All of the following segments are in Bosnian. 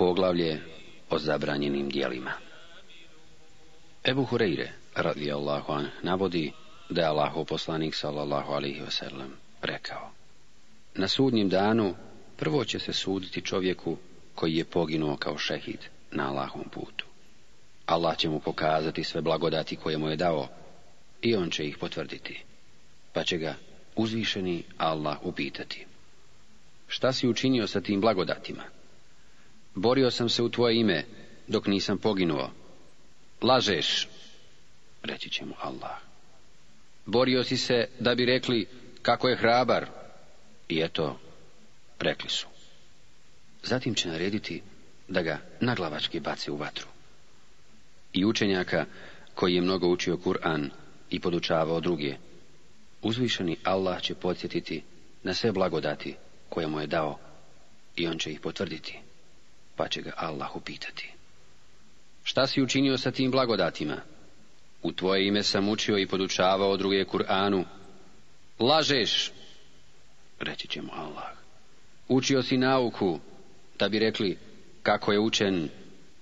poglavlje o zabranjenim dijelima. Ebu Hureyre, radi Allahu an, navodi da je Allahu poslanik sallallahu alihi wasallam rekao. Na sudnjem danu prvo će se suditi čovjeku koji je poginuo kao šehid na Allahom putu. Allah će mu pokazati sve blagodati koje mu je dao i on će ih potvrditi. Pa će ga uzvišeni Allah upitati. Šta si učinio sa tim blagodatima? Borio sam se u tvoje ime, dok nisam poginuo. Lažeš, reći će mu Allah. Borio si se da bi rekli kako je hrabar. I eto, rekli su. Zatim će narediti da ga naglavački baci u vatru. I učenjaka koji je mnogo učio Kur'an i podučavao druge. Uzvišeni Allah će podsjetiti na sve blagodati koje mu je dao i on će ih potvrditi pa će ga Allah upitati. Šta si učinio sa tim blagodatima? U tvoje ime sam učio i podučavao druge Kur'anu. Lažeš, reći će mu Allah. Učio si nauku, da bi rekli kako je učen,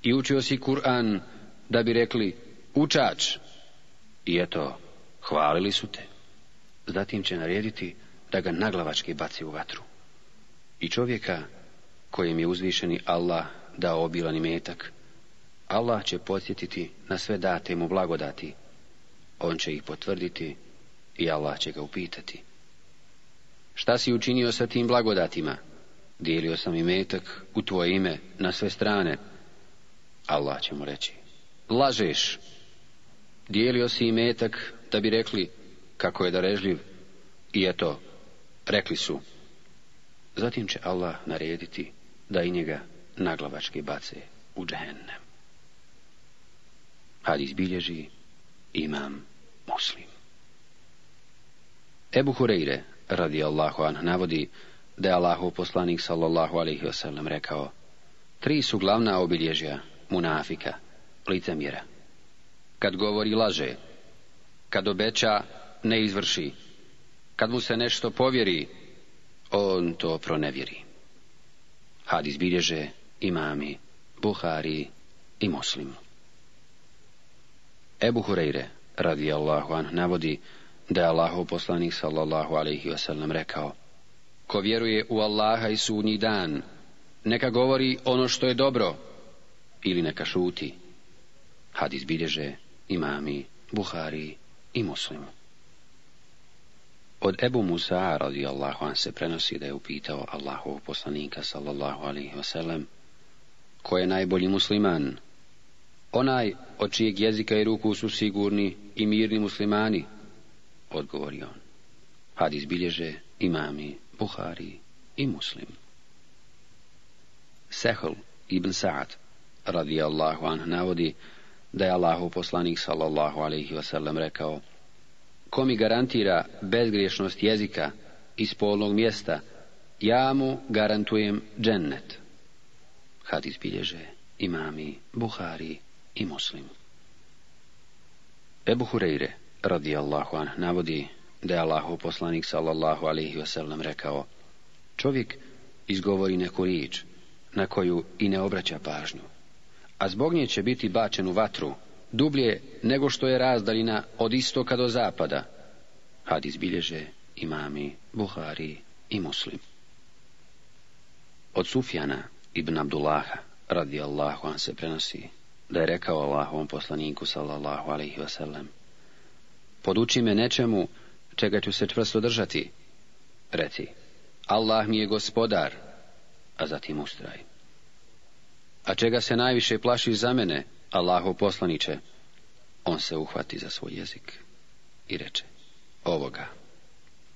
i učio si Kur'an, da bi rekli učač. I eto, hvalili su te. Zatim će narediti da ga naglavački baci u vatru. I čovjeka kojim je uzvišeni Allah dao obilan imetak. Allah će podsjetiti na sve date mu blagodati. On će ih potvrditi i Allah će ga upitati. Šta si učinio sa tim blagodatima? Dijelio sam imetak u tvoje ime na sve strane. Allah će mu reći. Lažeš. Dijelio si imetak da bi rekli kako je darežljiv. I eto, rekli su. Zatim će Allah narediti da i njega naglavački bace u džehennem. Hadis izbilježi imam muslim. Ebu Hureyre, radi Allahu an, navodi da je Allahu poslanik sallallahu alaihi wasallam rekao Tri su glavna obilježja munafika, licemjera. Kad govori laže, kad obeća ne izvrši, kad mu se nešto povjeri, on to pronevjeri. Hadis bilježe imami, Buhari i Muslim. Ebu Hureyre, radi Allahu an, navodi da je Allahov poslanik sallallahu alaihi wasallam rekao Ko vjeruje u Allaha i sudnji dan, neka govori ono što je dobro ili neka šuti. Hadis bilježe imami, Buhari i Muslimu. Od Ebu Musa Allahu an se prenosi da je upitao Allahovog poslanika sallallahu alaihi wasallam ko je najbolji musliman? Onaj od čijeg jezika i ruku su sigurni i mirni muslimani, odgovorio on. Hadis bilježe imami, Buhari i muslim. Sehl ibn Sa'ad Allahu an navodi da je Allahov poslanik sallallahu alaihi wasallam rekao ko mi garantira bezgriješnost jezika i spolnog mjesta, ja mu garantujem džennet. Hadis bilježe imami Buhari i Muslim. Ebu Hureyre, radijallahu an, navodi da je Allahu poslanik sallallahu alihi wasallam rekao Čovjek izgovori neku riječ na koju i ne obraća pažnju, a zbog nje će biti bačen u vatru dublje nego što je razdalina od istoka do zapada. Hadis bilježe imami Buhari i Muslim. Od Sufjana ibn Abdullaha radi Allahu an se prenosi da je rekao Allahovom poslaniku sallallahu alaihi wasallam Poduči me nečemu čega ću se čvrsto držati. Reci, Allah mi je gospodar, a zatim ustraj. A čega se najviše plaši za mene, Allahu poslaniče, on se uhvati za svoj jezik i reče, ovoga,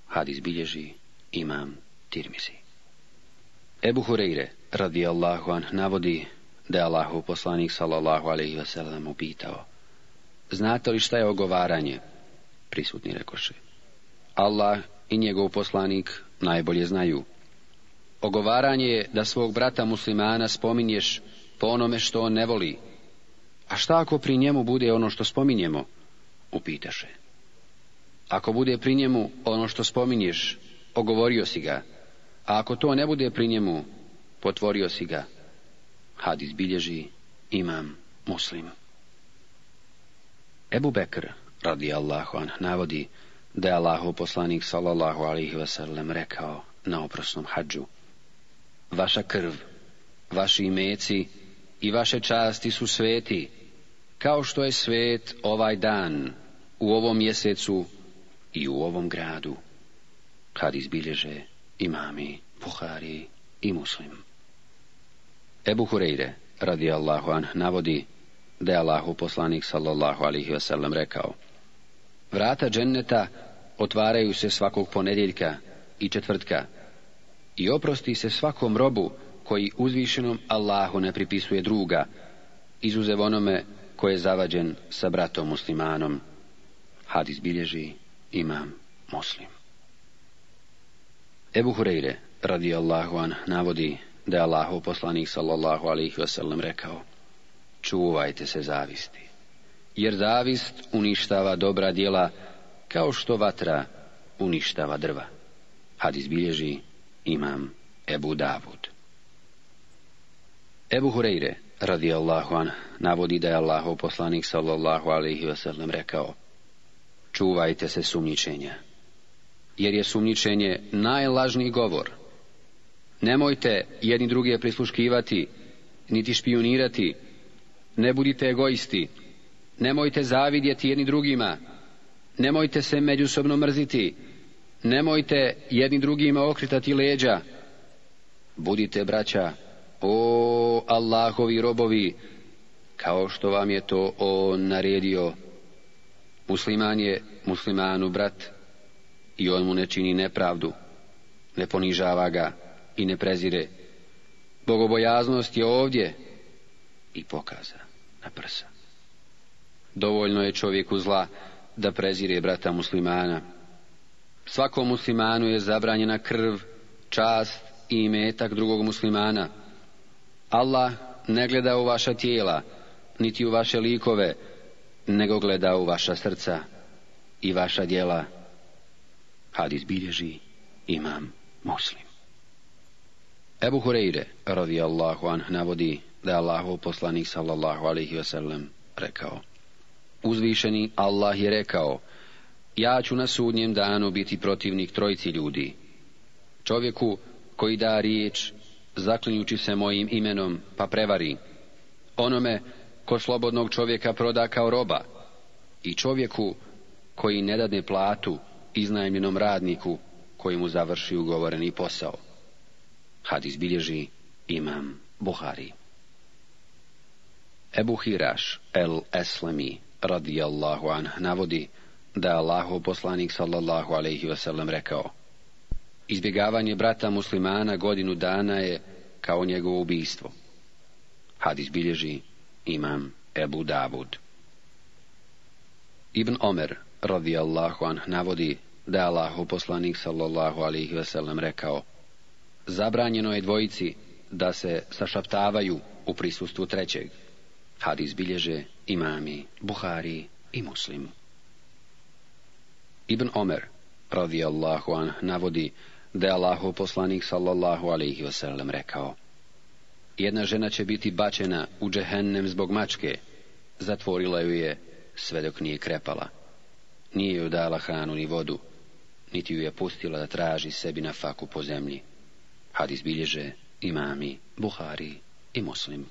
hadis bilježi, imam tirmizi. Ebu Hureyre, radi Allahu an, navodi da je Allahov poslanik, sallallahu alaihi vasallam, upitao, znate li šta je ogovaranje? Prisutni rekoše, Allah i njegov poslanik najbolje znaju. Ogovaranje je da svog brata muslimana spominješ po onome što on ne voli, a šta ako pri njemu bude ono što spominjemo? Upitaše. Ako bude pri njemu ono što spominješ, ogovorio si ga. A ako to ne bude pri njemu, potvorio si ga. Hadis bilježi imam muslim. Ebu Bekr, radi Allahu an, navodi da je Allahu poslanik sallallahu alihi wasallam rekao na oprosnom hađu. Vaša krv, vaši imeci i vaše časti su sveti, kao što je svet ovaj dan u ovom mjesecu i u ovom gradu. Kad izbilježe imami, Buhari i muslim. Ebu Hureyre, radi Allahu an, navodi da je Allahu poslanik sallallahu alihi wasallam rekao Vrata dženneta otvaraju se svakog ponedjeljka i četvrtka i oprosti se svakom robu koji uzvišenom Allahu ne pripisuje druga, izuzev onome ko je zavađen sa bratom muslimanom. Hadis bilježi imam muslim. Ebu Hureyre, radi Allahu an, navodi da je Allahu poslanik sallallahu alihi wasallam rekao Čuvajte se zavisti, jer zavist uništava dobra djela kao što vatra uništava drva. Hadis bilježi imam Ebu Davud. Ebu Hureyre, radi Allahu an, navodi da je Allahov poslanik sallallahu alaihi wasallam rekao Čuvajte se sumnjičenja, jer je sumnjičenje najlažniji govor. Nemojte jedni druge prisluškivati, niti špionirati, ne budite egoisti, nemojte zavidjeti jedni drugima, nemojte se međusobno mrziti, nemojte jedni drugima okritati leđa, budite braća, o Allahovi robovi, kao što vam je to on naredio. Musliman je muslimanu brat i on mu ne čini nepravdu, ne ponižava ga i ne prezire. Bogobojaznost je ovdje i pokaza na prsa. Dovoljno je čovjeku zla da prezire brata muslimana. Svakom muslimanu je zabranjena krv, čast i imetak drugog muslimana. Allah ne gleda u vaša tijela, niti u vaše likove, nego gleda u vaša srca i vaša djela. Hadis bilježi imam muslim. Ebu Hureyre, radijallahu anh, navodi da je Allahov poslanik, sallallahu alaihi wasallam, rekao. Uzvišeni Allah je rekao, ja ću na sudnjem danu biti protivnik trojci ljudi. Čovjeku koji da riječ, zaklinjući se mojim imenom, pa prevari. Onome slobodnog čovjeka proda kao roba i čovjeku koji ne dadne platu iznajmljenom radniku koji mu završi ugovoreni posao. Hadis bilježi imam Buhari. Ebu Hiraš el Eslemi radijallahu an navodi da je Allahov poslanik sallallahu alaihi wasallam rekao Izbjegavanje brata muslimana godinu dana je kao njegovo ubijstvo. Hadis bilježi imam Ebu Davud. Ibn Omer radijallahu anh navodi da je Allahu poslanik sallallahu alihi veselem rekao Zabranjeno je dvojici da se sašaptavaju u prisustvu trećeg. Hadis bilježe imami, Buhari i muslim. Ibn Omer radijallahu anh navodi da je Allahu poslanik sallallahu alihi veselem rekao jedna žena će biti bačena u džehennem zbog mačke. Zatvorila ju je sve dok nije krepala. Nije ju dala hranu ni vodu, niti ju je pustila da traži sebi na faku po zemlji. Had izbilježe imami, Buhari i Muslim.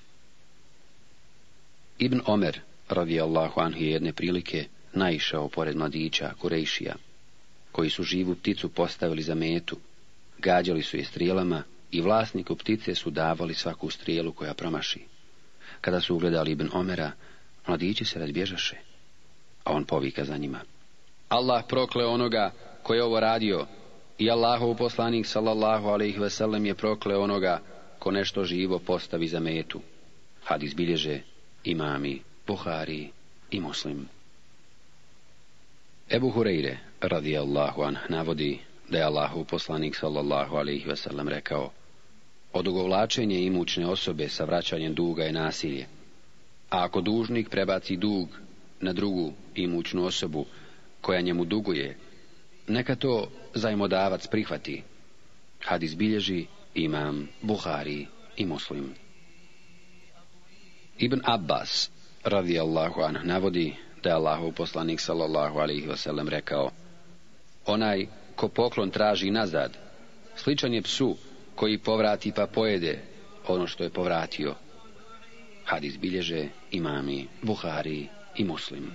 Ibn Omer, radijallahu anhu, je jedne prilike naišao pored mladića Kurejšija, koji su živu pticu postavili za metu, gađali su je strijelama i vlasniku ptice su davali svaku strijelu koja promaši. Kada su ugledali Ibn Omera, mladići se razbježaše, a on povika za njima. Allah prokle onoga koji je ovo radio i Allahov poslanik sallallahu alaihi veselem je prokle onoga ko nešto živo postavi za metu. Hadis izbilježe imami, Buhari i muslim. Ebu Hureyre, radijallahu anh, navodi da je Allahov poslanik sallallahu alaihi veselem rekao Odugovlačenje imućne osobe sa vraćanjem duga je nasilje. A ako dužnik prebaci dug na drugu imućnu osobu koja njemu duguje, neka to zajmodavac prihvati. Hadis izbilježi imam Buhari i Muslim. Ibn Abbas radijallahu anh navodi da je Allahov poslanik sallallahu alaihi wasallam rekao Onaj ko poklon traži nazad, sličan je psu koji povrati pa pojede ono što je povratio. Hadis bilježe imami Buhari i Muslim.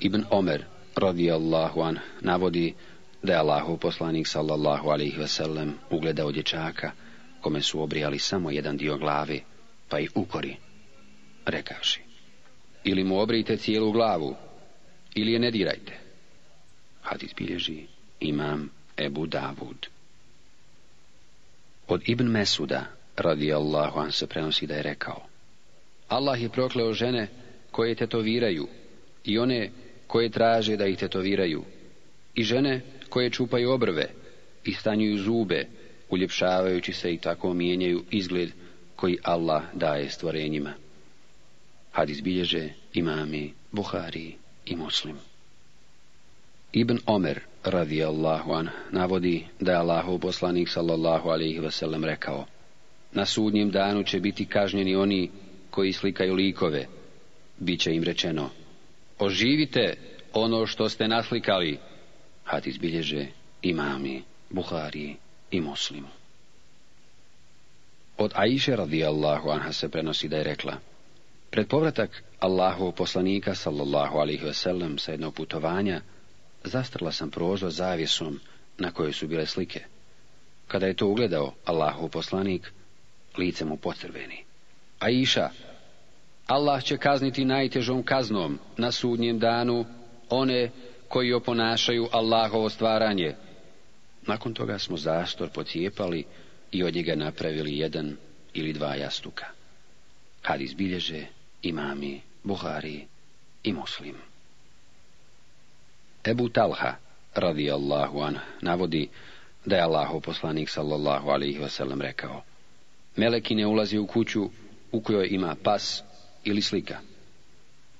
Ibn Omer radijallahu an navodi da je Allahu poslanik sallallahu alaihi veselem ugledao dječaka kome su obrijali samo jedan dio glave pa i ukori rekaši ili mu obrijte cijelu glavu ili je ne dirajte hadis bilježi imam Ebu Davud od Ibn Mesuda, Allahu on se prenosi da je rekao, Allah je prokleo žene koje tetoviraju i one koje traže da ih tetoviraju i žene koje čupaju obrve i stanjuju zube, uljepšavajući se i tako mijenjaju izgled koji Allah daje stvorenjima. Hadis bilježe imami Buhari i Muslim. Ibn Omer Allahu an navodi da je Allahov poslanik sallallahu alaihi wasallam rekao Na sudnjem danu će biti kažnjeni oni koji slikaju likove. će im rečeno Oživite ono što ste naslikali. Hadis bilježe imami, Buhari i Muslimu. Od Aiše Allahu anha se prenosi da je rekla Pred povratak Allahov poslanika sallallahu alaihi wasallam sa jednog putovanja zastrla sam prozor zavjesom na kojoj su bile slike. Kada je to ugledao Allahov poslanik, lice mu potrveni. A iša, Allah će kazniti najtežom kaznom na sudnjem danu one koji oponašaju Allahovo stvaranje. Nakon toga smo zastor pocijepali i od njega napravili jedan ili dva jastuka. Kad izbilježe imami, buhari i muslim. Ebu Talha, radi Allahu navodi da je Allahov poslanik sallallahu alaihi wasallam rekao Meleki ne ulazi u kuću u kojoj ima pas ili slika.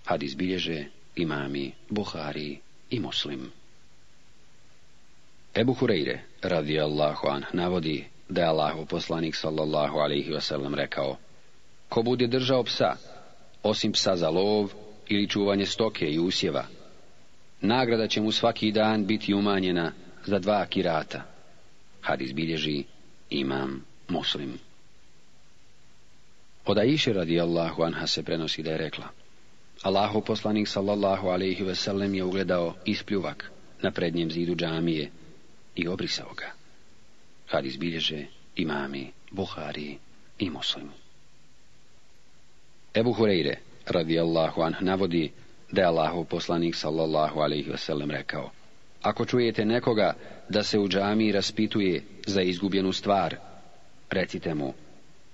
Hadis bilježe imami Buhari i Muslim. Ebu Hureyre, radi Allahu navodi da je Allahov poslanik sallallahu alaihi wasallam rekao Ko bude držao psa, osim psa za lov ili čuvanje stoke i usjeva, nagrada će mu svaki dan biti umanjena za dva kirata. Hadis bilježi imam muslim. iše radi radijallahu anha se prenosi da je rekla Allahu poslanik sallallahu alaihi veselem je ugledao ispljuvak na prednjem zidu džamije i obrisao ga. Hadis bilježe imami, Buhari i muslimu. Ebu Hureyre radijallahu anha navodi da je Allahov poslanik sallallahu alaihi wasallam rekao Ako čujete nekoga da se u džamiji raspituje za izgubljenu stvar, recite mu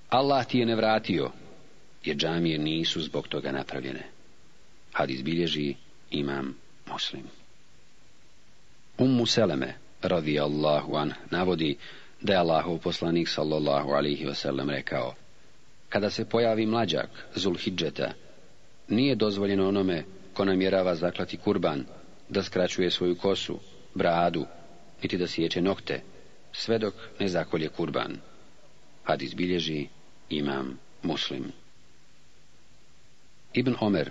Allah ti je ne vratio, jer džamije nisu zbog toga napravljene. Had izbilježi imam muslim. Ummu Seleme, radi Allahu an, navodi da je Allahov poslanik sallallahu alaihi wasallam rekao Kada se pojavi mlađak Zulhidžeta, nije dozvoljeno onome namjerava zaklati kurban, da skraćuje svoju kosu, bradu, niti da sjeće nokte, sve dok ne zakolje kurban. Hadis bilježi imam muslim. Ibn Omer,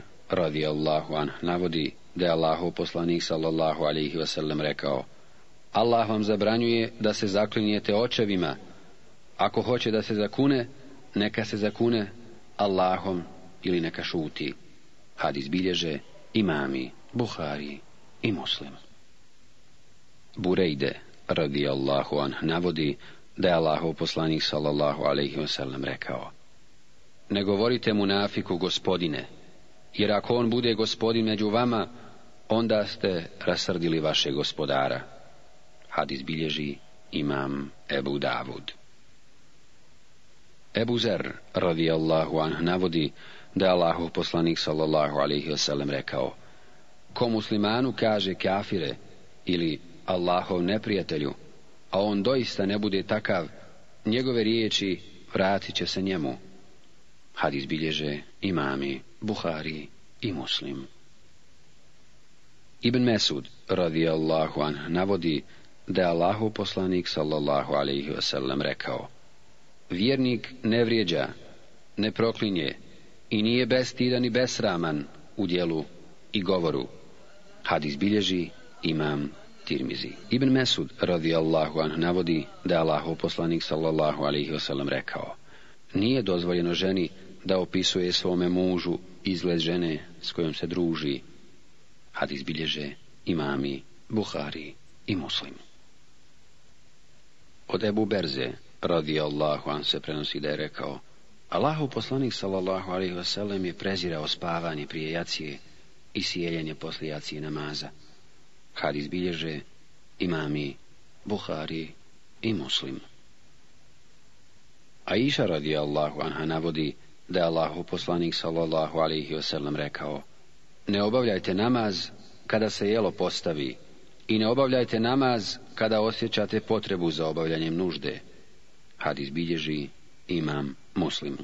Allahu an, navodi da je Allahov poslanik sallallahu alaihi wasallam rekao Allah vam zabranjuje da se zaklinjete očevima. Ako hoće da se zakune, neka se zakune Allahom ili neka šuti. Hadis bilježe imami, Buhari i muslim. Burejde, radijallahu anh, navodi da je Allahov poslanik sallallahu alaihi wasallam rekao Ne govorite mu nafiku gospodine, jer ako on bude gospodin među vama, onda ste rasrdili vaše gospodara. Hadis bilježi imam Ebu Davud. Ebu Zer, radijallahu anh, navodi da je Allahov poslanik sallallahu alaihi wasallam rekao Ko muslimanu kaže kafire ili Allahov neprijatelju, a on doista ne bude takav, njegove riječi vratit će se njemu. Hadis bilježe imami, Buhari i muslim. Ibn Mesud Allahu an, navodi da je Allahu poslanik sallallahu alaihi wasallam rekao Vjernik ne vrijeđa, ne proklinje, i nije bestidan i besraman u dijelu i govoru. Hadis bilježi imam Tirmizi. Ibn Mesud Allahu an navodi da je Allahu poslanik sallallahu alaihi wasallam rekao Nije dozvoljeno ženi da opisuje svome mužu izgled žene s kojom se druži. Hadis bilježe imami Buhari i Muslim. Od Ebu Berze Allahu an se prenosi da je rekao Allahu poslanik sallallahu alaihi wasallam je prezirao spavanje prije jacije i sjeljenje poslije jacije namaza. Hadis bilježe imami Buhari i Muslim. A iša radi Allahu anha navodi da je Allahu poslanik sallallahu alaihi wasallam rekao Ne obavljajte namaz kada se jelo postavi i ne obavljajte namaz kada osjećate potrebu za obavljanjem nužde. Hadis bilježi imam Muslim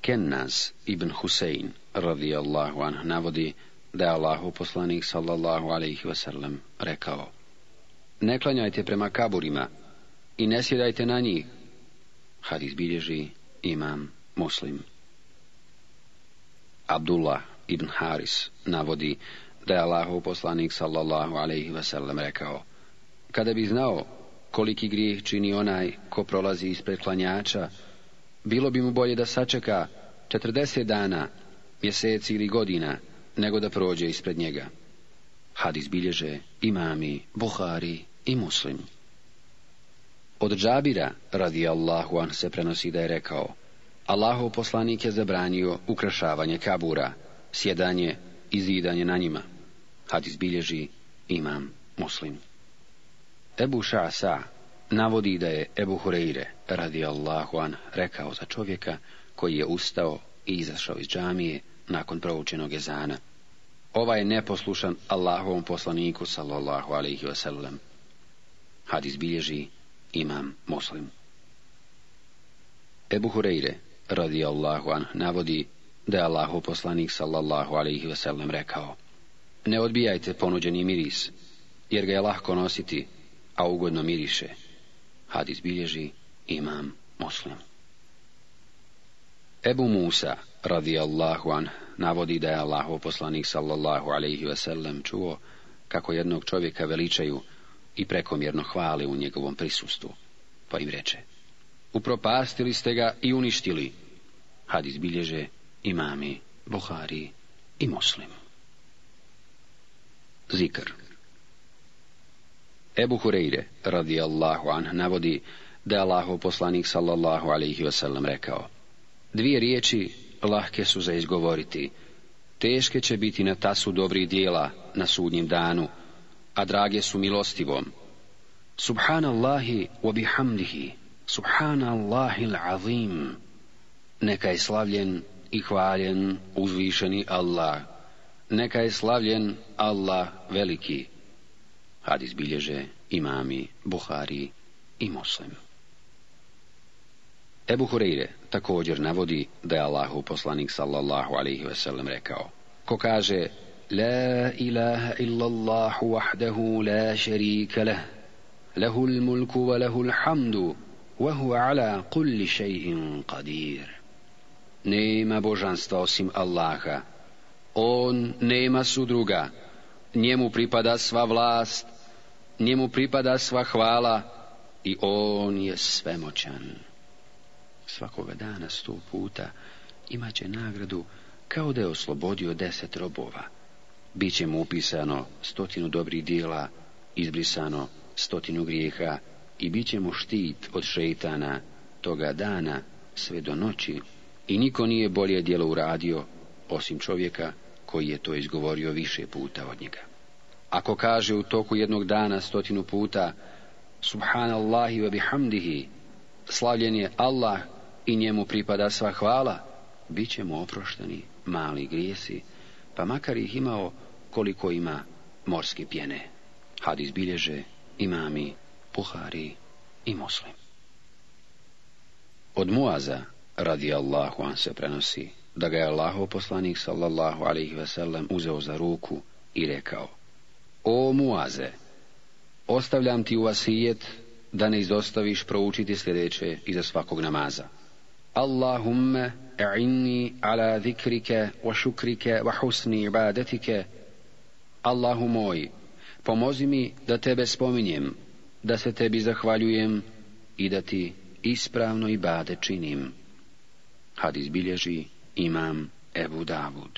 Kennaz ibn Husein radijallahu anhu navodi da je Allahu poslanik sallallahu alaihi wasallam rekao Ne klanjajte prema kaburima i ne sjedajte na njih. Hadis bilježi imam muslim. Abdullah ibn Haris navodi da je Allahu poslanik sallallahu alaihi wasallam rekao Kada bi znao koliki grijeh čini onaj ko prolazi ispred klanjača, bilo bi mu bolje da sačeka 40 dana, mjeseci ili godina, nego da prođe ispred njega. Hadis bilježe imami, Buhari i muslim. Od Džabira, radi Allahu an, se prenosi da je rekao, Allahu poslanik je zabranio ukrašavanje kabura, sjedanje i zidanje na njima. Hadis izbilježi imam, muslim. Ebu Šasa navodi da je Ebu Hureyre, radi Allahu an, rekao za čovjeka koji je ustao i izašao iz džamije nakon proučenog jezana. Ovaj je neposlušan Allahovom poslaniku, sallallahu alaihi wasallam. Had izbilježi imam muslim. Ebu Hureyre, radi Allahu an, navodi da je Allahov poslanik, sallallahu alaihi wasallam, rekao Ne odbijajte ponuđeni miris, jer ga je lahko nositi, a ugodno miriše. Hadis bilježi imam muslim. Ebu Musa, radijallahu an, navodi da je Allahov poslanik sallallahu alaihi wasallam čuo kako jednog čovjeka veličaju i prekomjerno hvale u njegovom prisustvu, pa im reče Upropastili ste ga i uništili. Hadis bilježe imami, Buhari i muslim. Zikr Ebu Hureyre, radijallahu an navodi da je Allahov poslanik sallallahu alaihi wasallam rekao Dvije riječi lahke su za izgovoriti, teške će biti na tasu dobrih dijela na sudnjem danu, a drage su milostivom. Subhanallahi wa bihamdihi, subhanallahi l'azim. Neka je slavljen i hvaljen uzvišeni Allah. Neka je slavljen Allah veliki. Hadis bilježe imami, Buhari i Moslem. Ebu Hureyre također navodi da je Allahu poslanik sallallahu alaihi sellem rekao Ko kaže La ilaha illallah wahdahu la sharika lah Lahul mulku wa lahul hamdu wa huwa ala kulli šejhin qadir Nema božanstva osim Allaha On nema sudruga njemu pripada sva vlast, njemu pripada sva hvala i on je svemoćan. Svakoga dana sto puta imat će nagradu kao da je oslobodio deset robova. Biće mu upisano stotinu dobrih dijela, izbrisano stotinu grijeha i bit će mu štit od šeitana toga dana sve do noći i niko nije bolje djelo uradio osim čovjeka koji je to izgovorio više puta od njega. Ako kaže u toku jednog dana stotinu puta Subhanallahi wa bihamdihi, slavljen je Allah i njemu pripada sva hvala, bit će mu oprošteni mali grijesi, pa makar ih imao koliko ima morske pjene. Hadis bilježe imami, puhari i muslim. Od Muaza, radi Allahu an se prenosi, da ga je Allahov poslanik sallallahu alaihi veselem uzeo za ruku i rekao O Muaze, ostavljam ti u vasijet da ne izostaviš proučiti sljedeće iza svakog namaza. Allahumme e'inni ala zikrike wa šukrike wa husni ibadetike. Allahu moj, pomozi mi da tebe spominjem, da se tebi zahvaljujem i da ti ispravno ibade činim. Hadis bilježi imam Ebu Davud.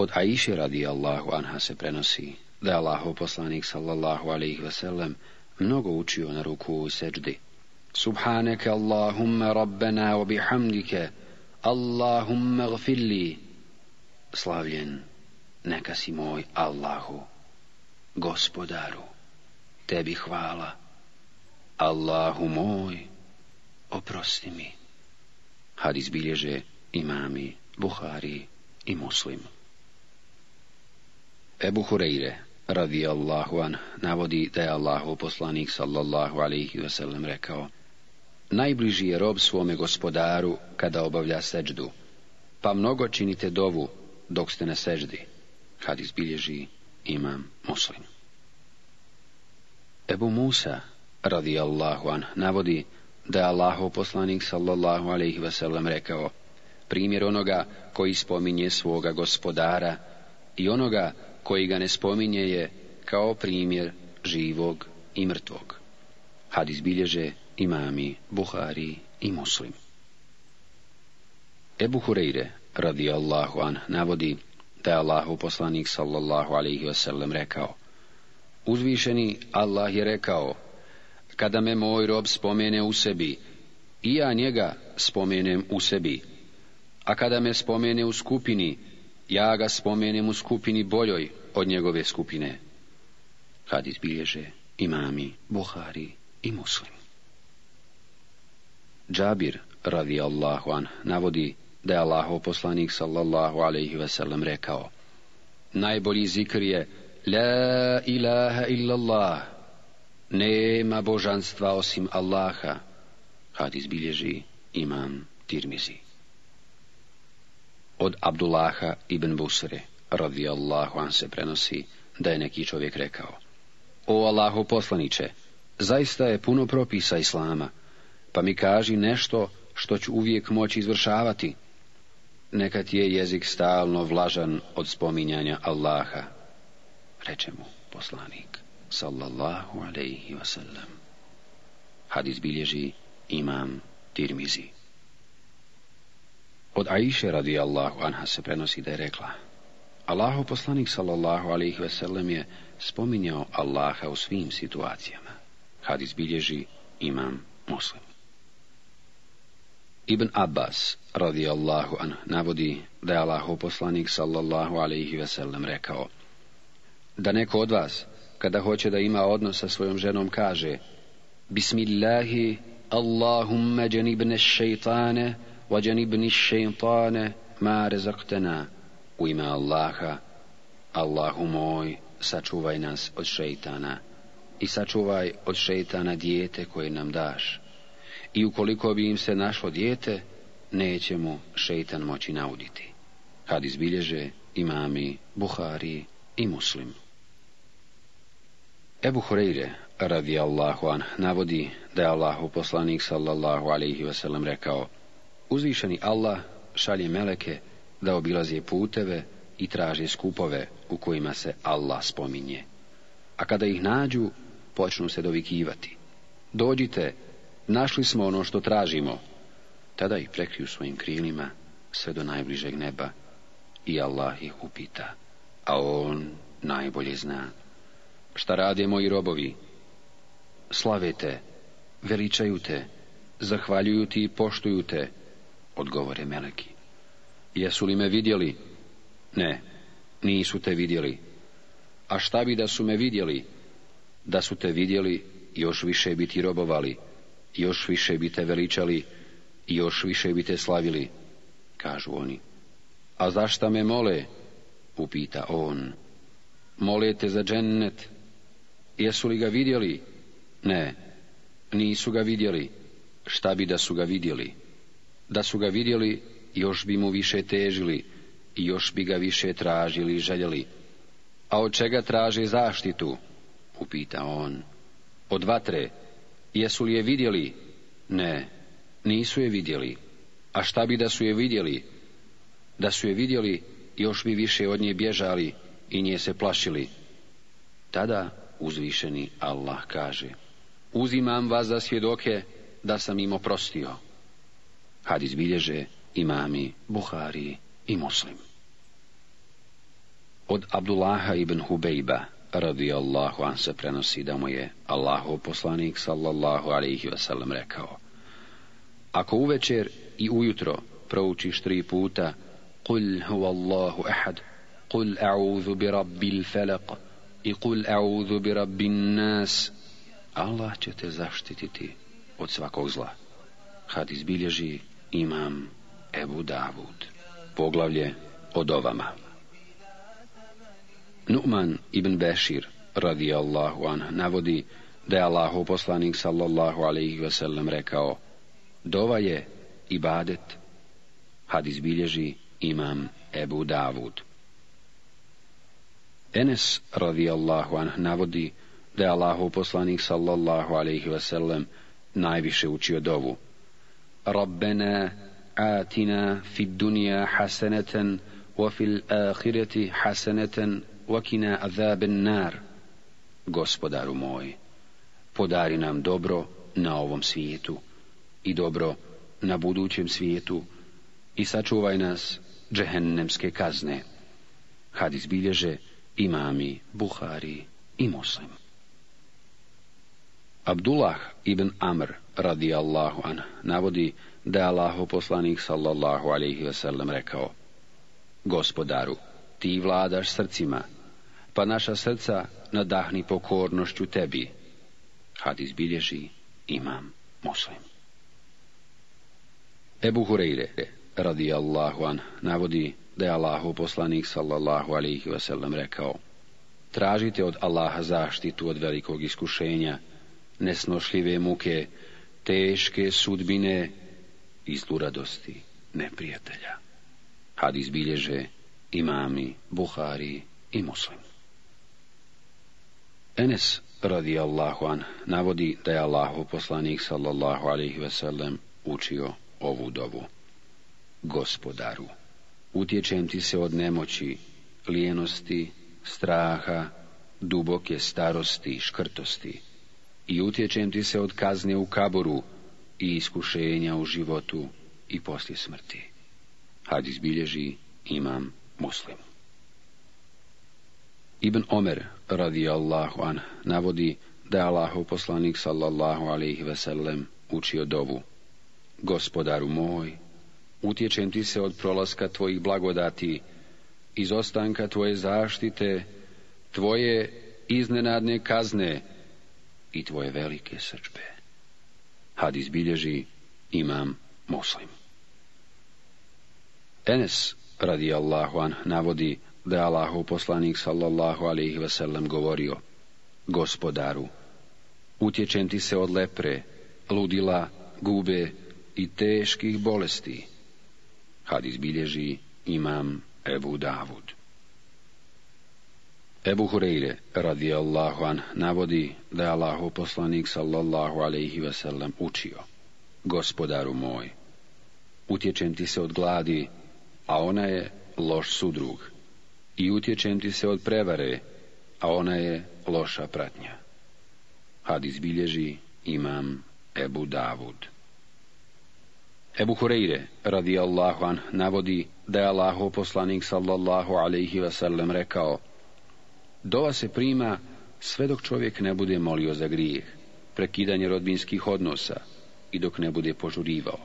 Od Aiše radi Allahu anha se prenosi da je Allahov poslanik sallallahu alaihi veselem mnogo učio na ruku u seđdi. Subhaneke Allahumma rabbena wa bihamdike Allahumma gfirli Slavljen neka si moj Allahu Gospodaru tebi hvala Allahu moj oprosti mi Hadis bilježe imami Buhari i Muslim. Ebu Hureyre Allahu an navodi da je Allahu poslanik sallallahu alaihi wasallam rekao Najbliži je rob svome gospodaru kada obavlja seđdu, pa mnogo činite dovu dok ste na seždi. Hadis bilježi imam muslim. Ebu Musa Allahu an navodi da je Allahov poslanik sallallahu alaihi wasallam rekao primjer onoga koji spominje svoga gospodara i onoga koji ga ne spominje je kao primjer živog i mrtvog. Hadis bilježe imami Buhari i Muslim. Ebu Hureyre Allahu an navodi da je Allahu poslanik sallallahu alaihi wasallam rekao Uzvišeni Allah je rekao kada me moj rob spomene u sebi, i ja njega spomenem u sebi. A kada me spomene u skupini, ja ga spomenem u skupini boljoj od njegove skupine. Hadis bilježe imami, Buhari i muslim. Džabir radi Allahu an navodi da je Allahov poslanik sallallahu alaihi sellem rekao Najbolji zikr je La ilaha illallah nema božanstva osim Allaha. Hadis bilježi imam Tirmizi. Od Abdullaha ibn Busre, Allahu an se prenosi, da je neki čovjek rekao. O Allahu poslaniče, zaista je puno propisa Islama, pa mi kaži nešto što ću uvijek moći izvršavati. Nekad je jezik stalno vlažan od spominjanja Allaha, reče mu poslanik sallallahu alaihi sallam. Hadis bilježi imam Tirmizi. Od Aiše radijallahu anha se prenosi da je rekla Allahu poslanik sallallahu alaihi wasallam je spominjao Allaha u svim situacijama. Hadis bilježi imam muslim. Ibn Abbas radijallahu anha navodi da je Allahu poslanik sallallahu alaihi wasallam rekao da neko od vas kada hoće da ima odnos sa svojom ženom kaže Bismillahi Allahumma janibne šeitane wa janibni šeitane ma rezaktena u ime Allaha Allahu moj sačuvaj nas od šeitana i sačuvaj od šeitana dijete koje nam daš i ukoliko bi im se našlo dijete neće mu šeitan moći nauditi kad izbilježe imami Buhari i Muslim Ebu Hureyre Allahu an navodi da je Allahu poslanik sallallahu alaihi wasallam rekao Uzvišeni Allah šalje meleke da obilaze puteve i traži skupove u kojima se Allah spominje. A kada ih nađu, počnu se dovikivati. Dođite, našli smo ono što tražimo. Tada ih prekriju svojim krilima sve do najbližeg neba i Allah ih upita, a on najbolje zna šta rade moji robovi. Slave te, veličaju te, zahvaljuju ti i poštuju te, odgovore meleki. Jesu li me vidjeli? Ne, nisu te vidjeli. A šta bi da su me vidjeli? Da su te vidjeli, još više bi ti robovali, još više bi te veličali, još više bi te slavili, kažu oni. A zašta me mole? upita on. Mole te za džennet, Jesu li ga vidjeli? Ne, nisu ga vidjeli. Šta bi da su ga vidjeli? Da su ga vidjeli, još bi mu više težili i još bi ga više tražili i željeli. A od čega traže zaštitu? Upita on. Od vatre. Jesu li je vidjeli? Ne, nisu je vidjeli. A šta bi da su je vidjeli? Da su je vidjeli, još bi više od nje bježali i nje se plašili. Tada uzvišeni Allah kaže Uzimam vas za svjedoke da sam im oprostio. had izbilježe imami Buhari i Muslim. Od Abdullaha ibn Hubejba Allahu an se prenosi da mu je Allahu poslanik sallallahu alaihi wasallam rekao Ako uvečer i ujutro proučiš tri puta Qul huvallahu ahad Qul a'udhu bi i kul a'udhu nas. Allah će te zaštititi od svakog zla. Had bilježi imam Ebu Davud. Poglavlje o dovama. Numan ibn Bešir radijallahu an navodi da je Allahu poslanik sallallahu alaihi wasallam rekao Dova je ibadet. had izbilježi imam Ebu Davud. Enes radijallahu anh navodi da je Allahov poslanik sallallahu alaihi wasallam najviše učio dovu. Rabbena atina fid dunja hasaneten wa fil ahireti hasaneten wa kina azaben nar. Gospodaru moj, podari nam dobro na ovom svijetu i dobro na budućem svijetu i sačuvaj nas džehennemske kazne. Hadis bilježe imami, Buhari i Muslim. Abdullah ibn Amr Allahu an navodi da je Allahu poslanik sallallahu alaihi wasallam rekao Gospodaru, ti vladaš srcima, pa naša srca nadahni pokornošću tebi. Hadis bilježi imam muslim. Ebu Hureyre Allahu an navodi da je Allahu poslanik sallallahu alihi wasallam rekao Tražite od Allaha zaštitu od velikog iskušenja, nesnošljive muke, teške sudbine i zluradosti neprijatelja. had izbilježe imami, Buhari i muslim. Enes radi Allahu an navodi da je Allahu poslanik sallallahu alihi wasallam učio ovu dovu. Gospodaru utječem ti se od nemoći, lijenosti, straha, duboke starosti i škrtosti. I utječem ti se od kazne u kaboru i iskušenja u životu i poslije smrti. Had izbilježi imam muslim. Ibn Omer radijallahu an navodi da je Allahov poslanik sallallahu alaihi sellem učio dovu. Gospodaru moj, utječem ti se od prolaska tvojih blagodati, iz tvoje zaštite, tvoje iznenadne kazne i tvoje velike srčbe. Had izbilježi imam muslim. Enes radi Allahu navodi da je Allahu poslanik sallallahu alaihi wasallam govorio Gospodaru, utječem ti se od lepre, ludila, gube i teških bolesti Hadis bilježi imam Ebu Davud. Ebu Hureyre radijallahu an navodi da je Allahu poslanik sallallahu alaihi wasallam učio. Gospodaru moj, utječem ti se od gladi, a ona je loš sudrug. I utječem ti se od prevare, a ona je loša pratnja. Hadis bilježi imam Ebu Davud. Ebu Hureyre radijallahu an navodi da je Allahov poslanik sallallahu alaihi wasallam rekao Dova se prima sve dok čovjek ne bude molio za grijeh, prekidanje rodbinskih odnosa i dok ne bude požurivao.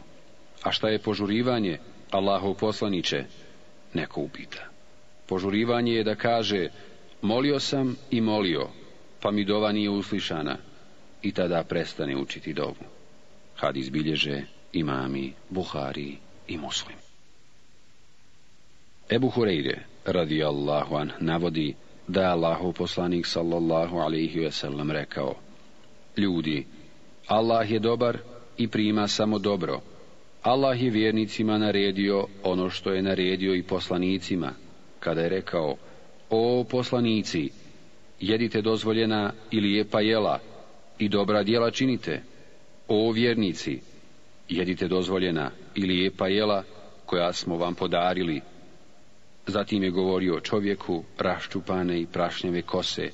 A šta je požurivanje, Allahov poslaniče, neko upita. Požurivanje je da kaže, molio sam i molio, pa mi dova nije uslišana i tada prestane učiti dovu. Hadis bilježe imami Buhari i Muslim. Ebu Hureyre Allahu an navodi da je Allahu poslanik sallallahu alaihi ve sellem rekao Ljudi, Allah je dobar i prima samo dobro. Allah je vjernicima naredio ono što je naredio i poslanicima, kada je rekao, o poslanici, jedite dozvoljena i lijepa jela i dobra djela činite, o vjernici, jedite dozvoljena i lijepa jela koja smo vam podarili. Zatim je govorio o čovjeku raščupane i prašnjeve kose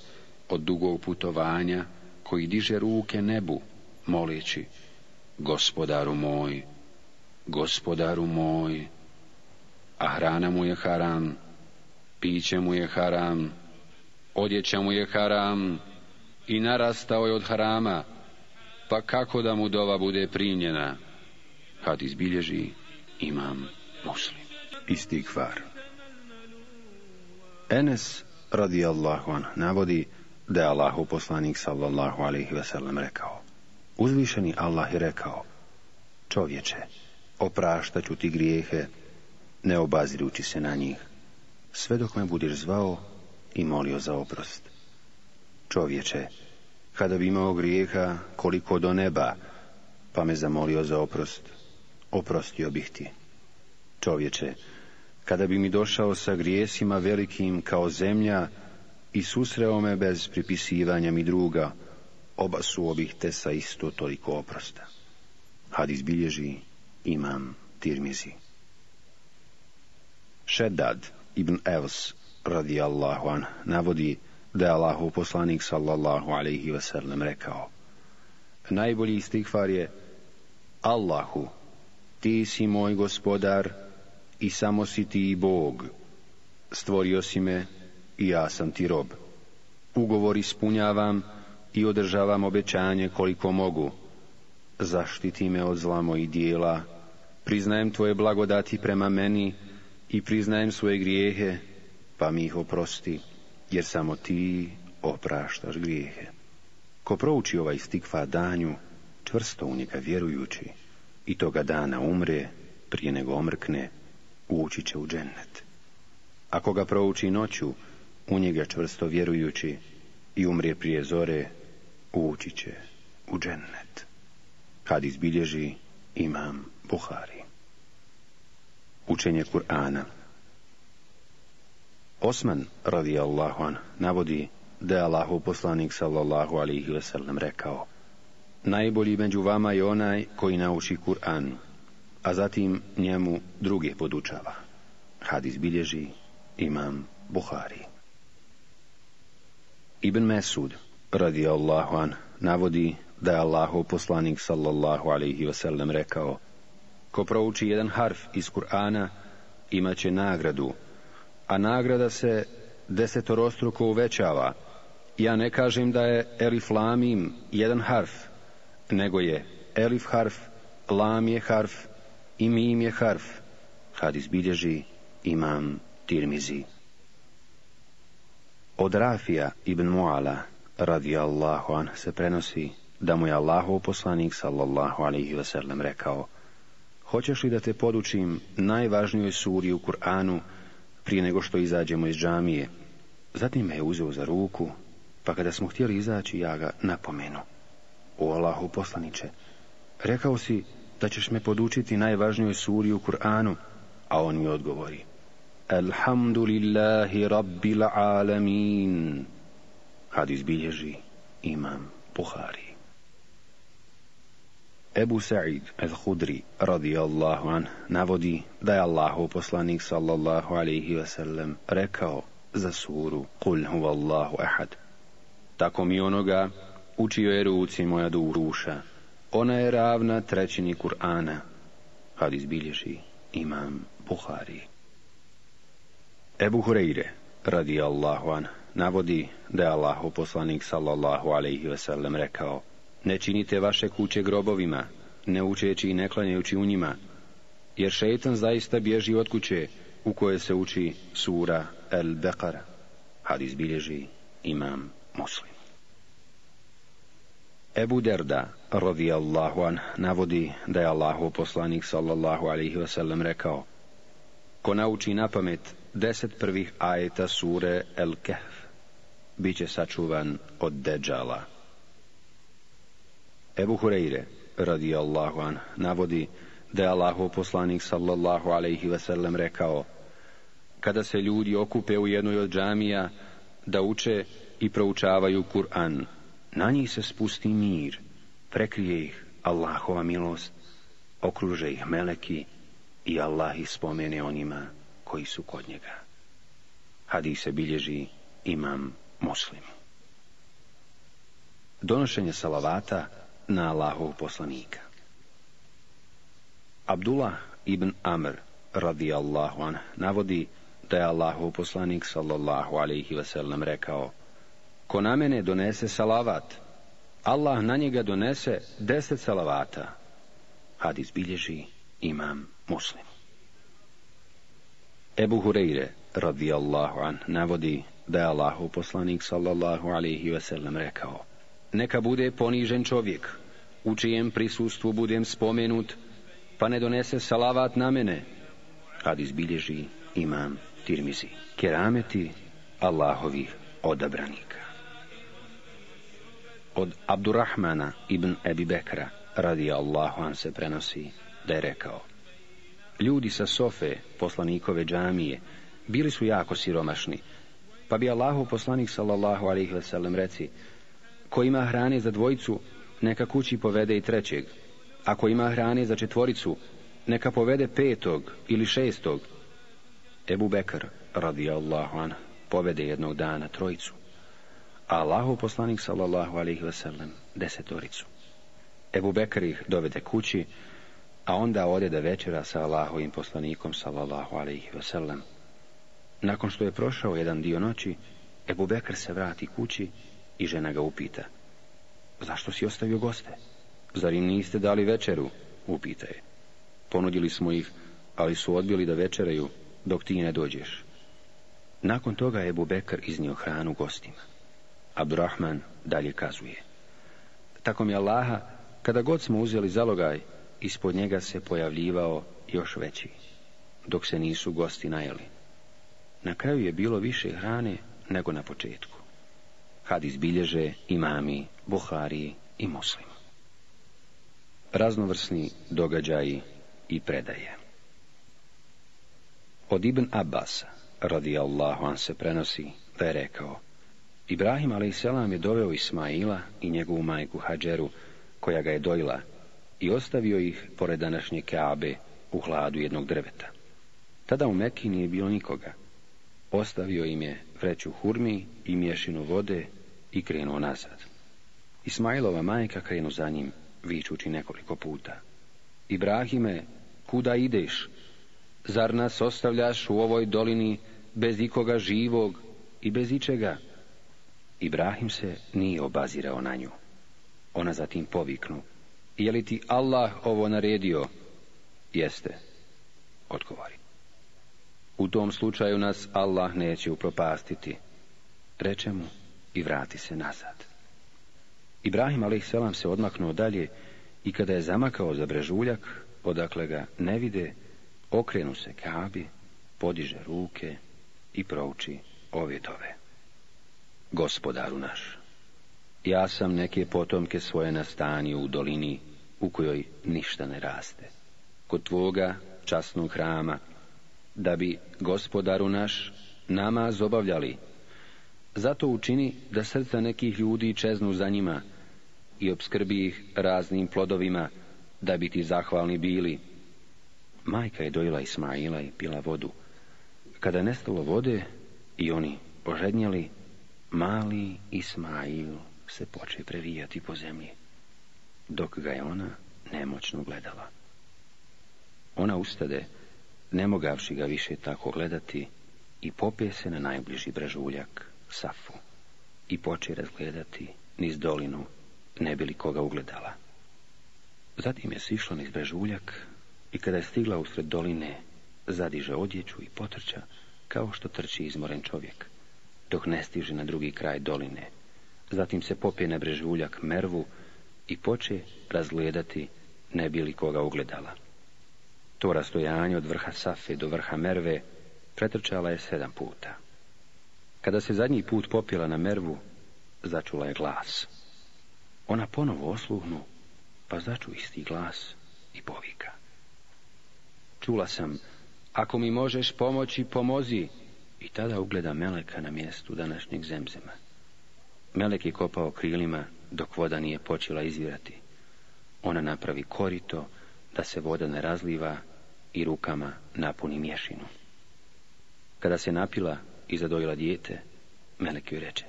od dugog putovanja koji diže ruke nebu moleći gospodaru moj, gospodaru moj, a hrana mu je haram, piće mu je haram, odjeća mu je haram i narastao je od harama, pa kako da mu dova bude primljena? Hadis bilježi imam muslim. Istikvar. Enes radijallahu an navodi da je Allahu poslanik sallallahu alaihi veselam rekao. Uzvišeni Allah je rekao, čovječe, opraštaću ti grijehe, ne obazirući se na njih, sve dok me budeš zvao i molio za oprost. Čovječe, kada bi imao grijeha koliko do neba, pa me zamolio za oprost, oprostio bih ti. Čovječe, kada bi mi došao sa grijesima velikim kao zemlja i susreo me bez pripisivanja mi druga, oba su obihte te sa isto toliko oprosta. Had izbilježi imam tirmizi. Šedad ibn Evs Allahu an navodi da je Allahu poslanik sallallahu alaihi wasallam rekao najbolji istighfar je Allahu ti si moj gospodar i samo si ti Bog, stvorio si me i ja sam ti rob. Ugovor ispunjavam i održavam obećanje koliko mogu. Zaštiti me od zla mojih dijela, priznajem tvoje blagodati prema meni i priznajem svoje grijehe, pa mi ih oprosti, jer samo ti opraštaš grijehe. Ko prouči ovaj stikva danju, čvrsto u njega vjerujući, i toga dana umre, prije nego omrkne, ući će u džennet. Ako ga prouči noću, u njega čvrsto vjerujući i umre prije zore, ući će u džennet. Kad izbilježi imam Buhari. Učenje Kur'ana Osman radijallahu an navodi da je Allahu poslanik sallallahu alihi wasallam rekao najbolji među vama je onaj koji nauči Kur'an, a zatim njemu druge podučava. Hadis bilježi imam Buhari. Ibn Mesud, radi Allahu an, navodi da je Allahu poslanik sallallahu alaihi wasallam rekao Ko prouči jedan harf iz Kur'ana, imat će nagradu, a nagrada se desetorostruko uvećava. Ja ne kažem da je Eliflamim jedan harf, nego je elif harf, lam je harf i mim je harf. Hadis bilježi imam Tirmizi. Od Rafija ibn Muala Allahu an se prenosi da mu je Allahov poslanik sallallahu alaihi wasallam rekao Hoćeš li da te podučim najvažnijoj suri u Kur'anu prije nego što izađemo iz džamije? Zatim me je uzeo za ruku, pa kada smo htjeli izaći, ja ga napomenu. O Allahu poslaniče, rekao si da ćeš me podučiti najvažnijoj suri u Kur'anu, a on mi odgovori. Alhamdulillahi rabbil alamin. Hadis bilježi imam Buhari. Ebu Sa'id al hudri radijallahu an navodi da je Allahov poslanik sallallahu alaihi wasallam rekao za suru Kul huvallahu ahad. Tako mi onoga učio je ruci moja duša. Ona je ravna trećini Kur'ana. Hadis bilježi imam Buhari. Ebu Hureyre, radi Allahu an, navodi da je Allahu poslanik sallallahu alaihi wasallam rekao Ne činite vaše kuće grobovima, ne učeći i ne klanjajući u njima, jer šeitan zaista bježi od kuće u kojoj se uči sura El Bekara. Hadis bilježi imam muslim. Ebu Derda, radijallahu an, navodi da je Allahu poslanik sallallahu alaihi wasallam rekao Ko nauči na pamet deset prvih ajeta sure El Kehf, bit će sačuvan od deđala. Ebu Hureyre, radijallahu an, navodi da je Allahu poslanik sallallahu alaihi wasallam rekao Kada se ljudi okupe u jednoj od džamija, da uče i proučavaju Kur'an, na njih se spusti mir, prekrije ih Allahova milost, okruže ih meleki i Allah ih spomene onima koji su kod njega. Hadis se bilježi imam muslim. Donošenje salavata na Allahov poslanika Abdullah ibn Amr Allahu an navodi da je Allahov poslanik sallallahu alaihi wasallam rekao ko na mene donese salavat, Allah na njega donese deset salavata. Hadis izbilježi imam muslim. Ebu Hureyre, radijallahu an, navodi da je Allahov poslanik, sallallahu alaihi wasallam rekao Neka bude ponižen čovjek, u čijem prisustvu budem spomenut, pa ne donese salavat na mene. Hadis bilježi imam Tirmizi. Kerameti Allahovih odabranika. Od Abdurrahmana ibn Ebi Bekra, radi Allahu an se prenosi, da je rekao Ljudi sa Sofe, poslanikove džamije, bili su jako siromašni, pa bi Allahu poslanik sallallahu alaihi sellem reci Ko ima hrane za dvojicu, neka kući povede i trećeg. Ako ima hrane za četvoricu, neka povede petog ili šestog. Ebu Bekr, radi Allahu an, povede jednog dana trojicu. A Allahu poslanik sallallahu alaihi wasallam desetoricu. Ebu Bekr ih dovede kući, a onda ode da večera sa Allahovim poslanikom sallallahu alaihi wasallam. Nakon što je prošao jedan dio noći, Ebu Bekr se vrati kući i žena ga upita. Zašto si ostavio goste? Zar im niste dali večeru? Upita je. Ponudili smo ih, ali su odbili da večeraju dok ti ne dođeš. Nakon toga je Ebu iznio hranu gostima. Abdurrahman dalje kazuje. Tako mi Allaha, kada god smo uzeli zalogaj, ispod njega se pojavljivao još veći, dok se nisu gosti najeli. Na kraju je bilo više hrane nego na početku. Hadis bilježe imami, buhari i muslim. Raznovrsni događaji i predaje. Od Ibn Abbas, Allahu, an se prenosi, da je rekao, Ibrahim a.s. je doveo Ismaila i njegovu majku Hadžeru, koja ga je dojila, i ostavio ih pored današnje keabe u hladu jednog drveta. Tada u Meki nije bilo nikoga. Ostavio im je vreću hurmi i mješinu vode i krenuo nazad. Ismailova majka krenu za njim, vičući nekoliko puta. Ibrahime, kuda ideš? Zar nas ostavljaš u ovoj dolini bez ikoga živog i bez ičega? Ibrahim se nije obazirao na nju. Ona zatim poviknu. Je li ti Allah ovo naredio? Jeste, odgovori. U tom slučaju nas Allah neće upropastiti. Reče mu i vrati se nazad. Ibrahim a.s. se odmaknuo dalje i kada je zamakao za brežuljak, odakle ga ne vide, okrenu se kabi, podiže ruke i prouči ove dove gospodaru naš. Ja sam neke potomke svoje nastanio u dolini u kojoj ništa ne raste. Kod tvoga časnog hrama, da bi gospodaru naš nama zobavljali Zato učini da srca nekih ljudi čeznu za njima i obskrbi ih raznim plodovima, da bi ti zahvalni bili. Majka je dojela Ismaila i pila vodu. Kada nestalo vode i oni ožednjeli, mali Ismail se poče previjati po zemlji, dok ga je ona nemoćno gledala. Ona ustade, nemogavši ga više tako gledati, i popije se na najbliži brežuljak, Safu, i poče razgledati niz dolinu, ne bi li koga ugledala. Zatim je sišla niz brežuljak i kada je stigla usred doline, zadiže odjeću i potrča, kao što trči izmoren čovjek dok ne stiže na drugi kraj doline. Zatim se popije na brežuljak mervu i poče razgledati ne bili koga ugledala. To rastojanje od vrha Safe do vrha Merve pretrčala je sedam puta. Kada se zadnji put popila na Mervu, začula je glas. Ona ponovo osluhnu, pa začu isti glas i povika. Čula sam, ako mi možeš pomoći, pomozi, i tada ugleda Meleka na mjestu današnjeg zemzema. Melek je kopao krilima dok voda nije počela izvirati. Ona napravi korito da se voda ne razliva i rukama napuni mješinu. Kada se napila i zadojila dijete, Melek joj reče.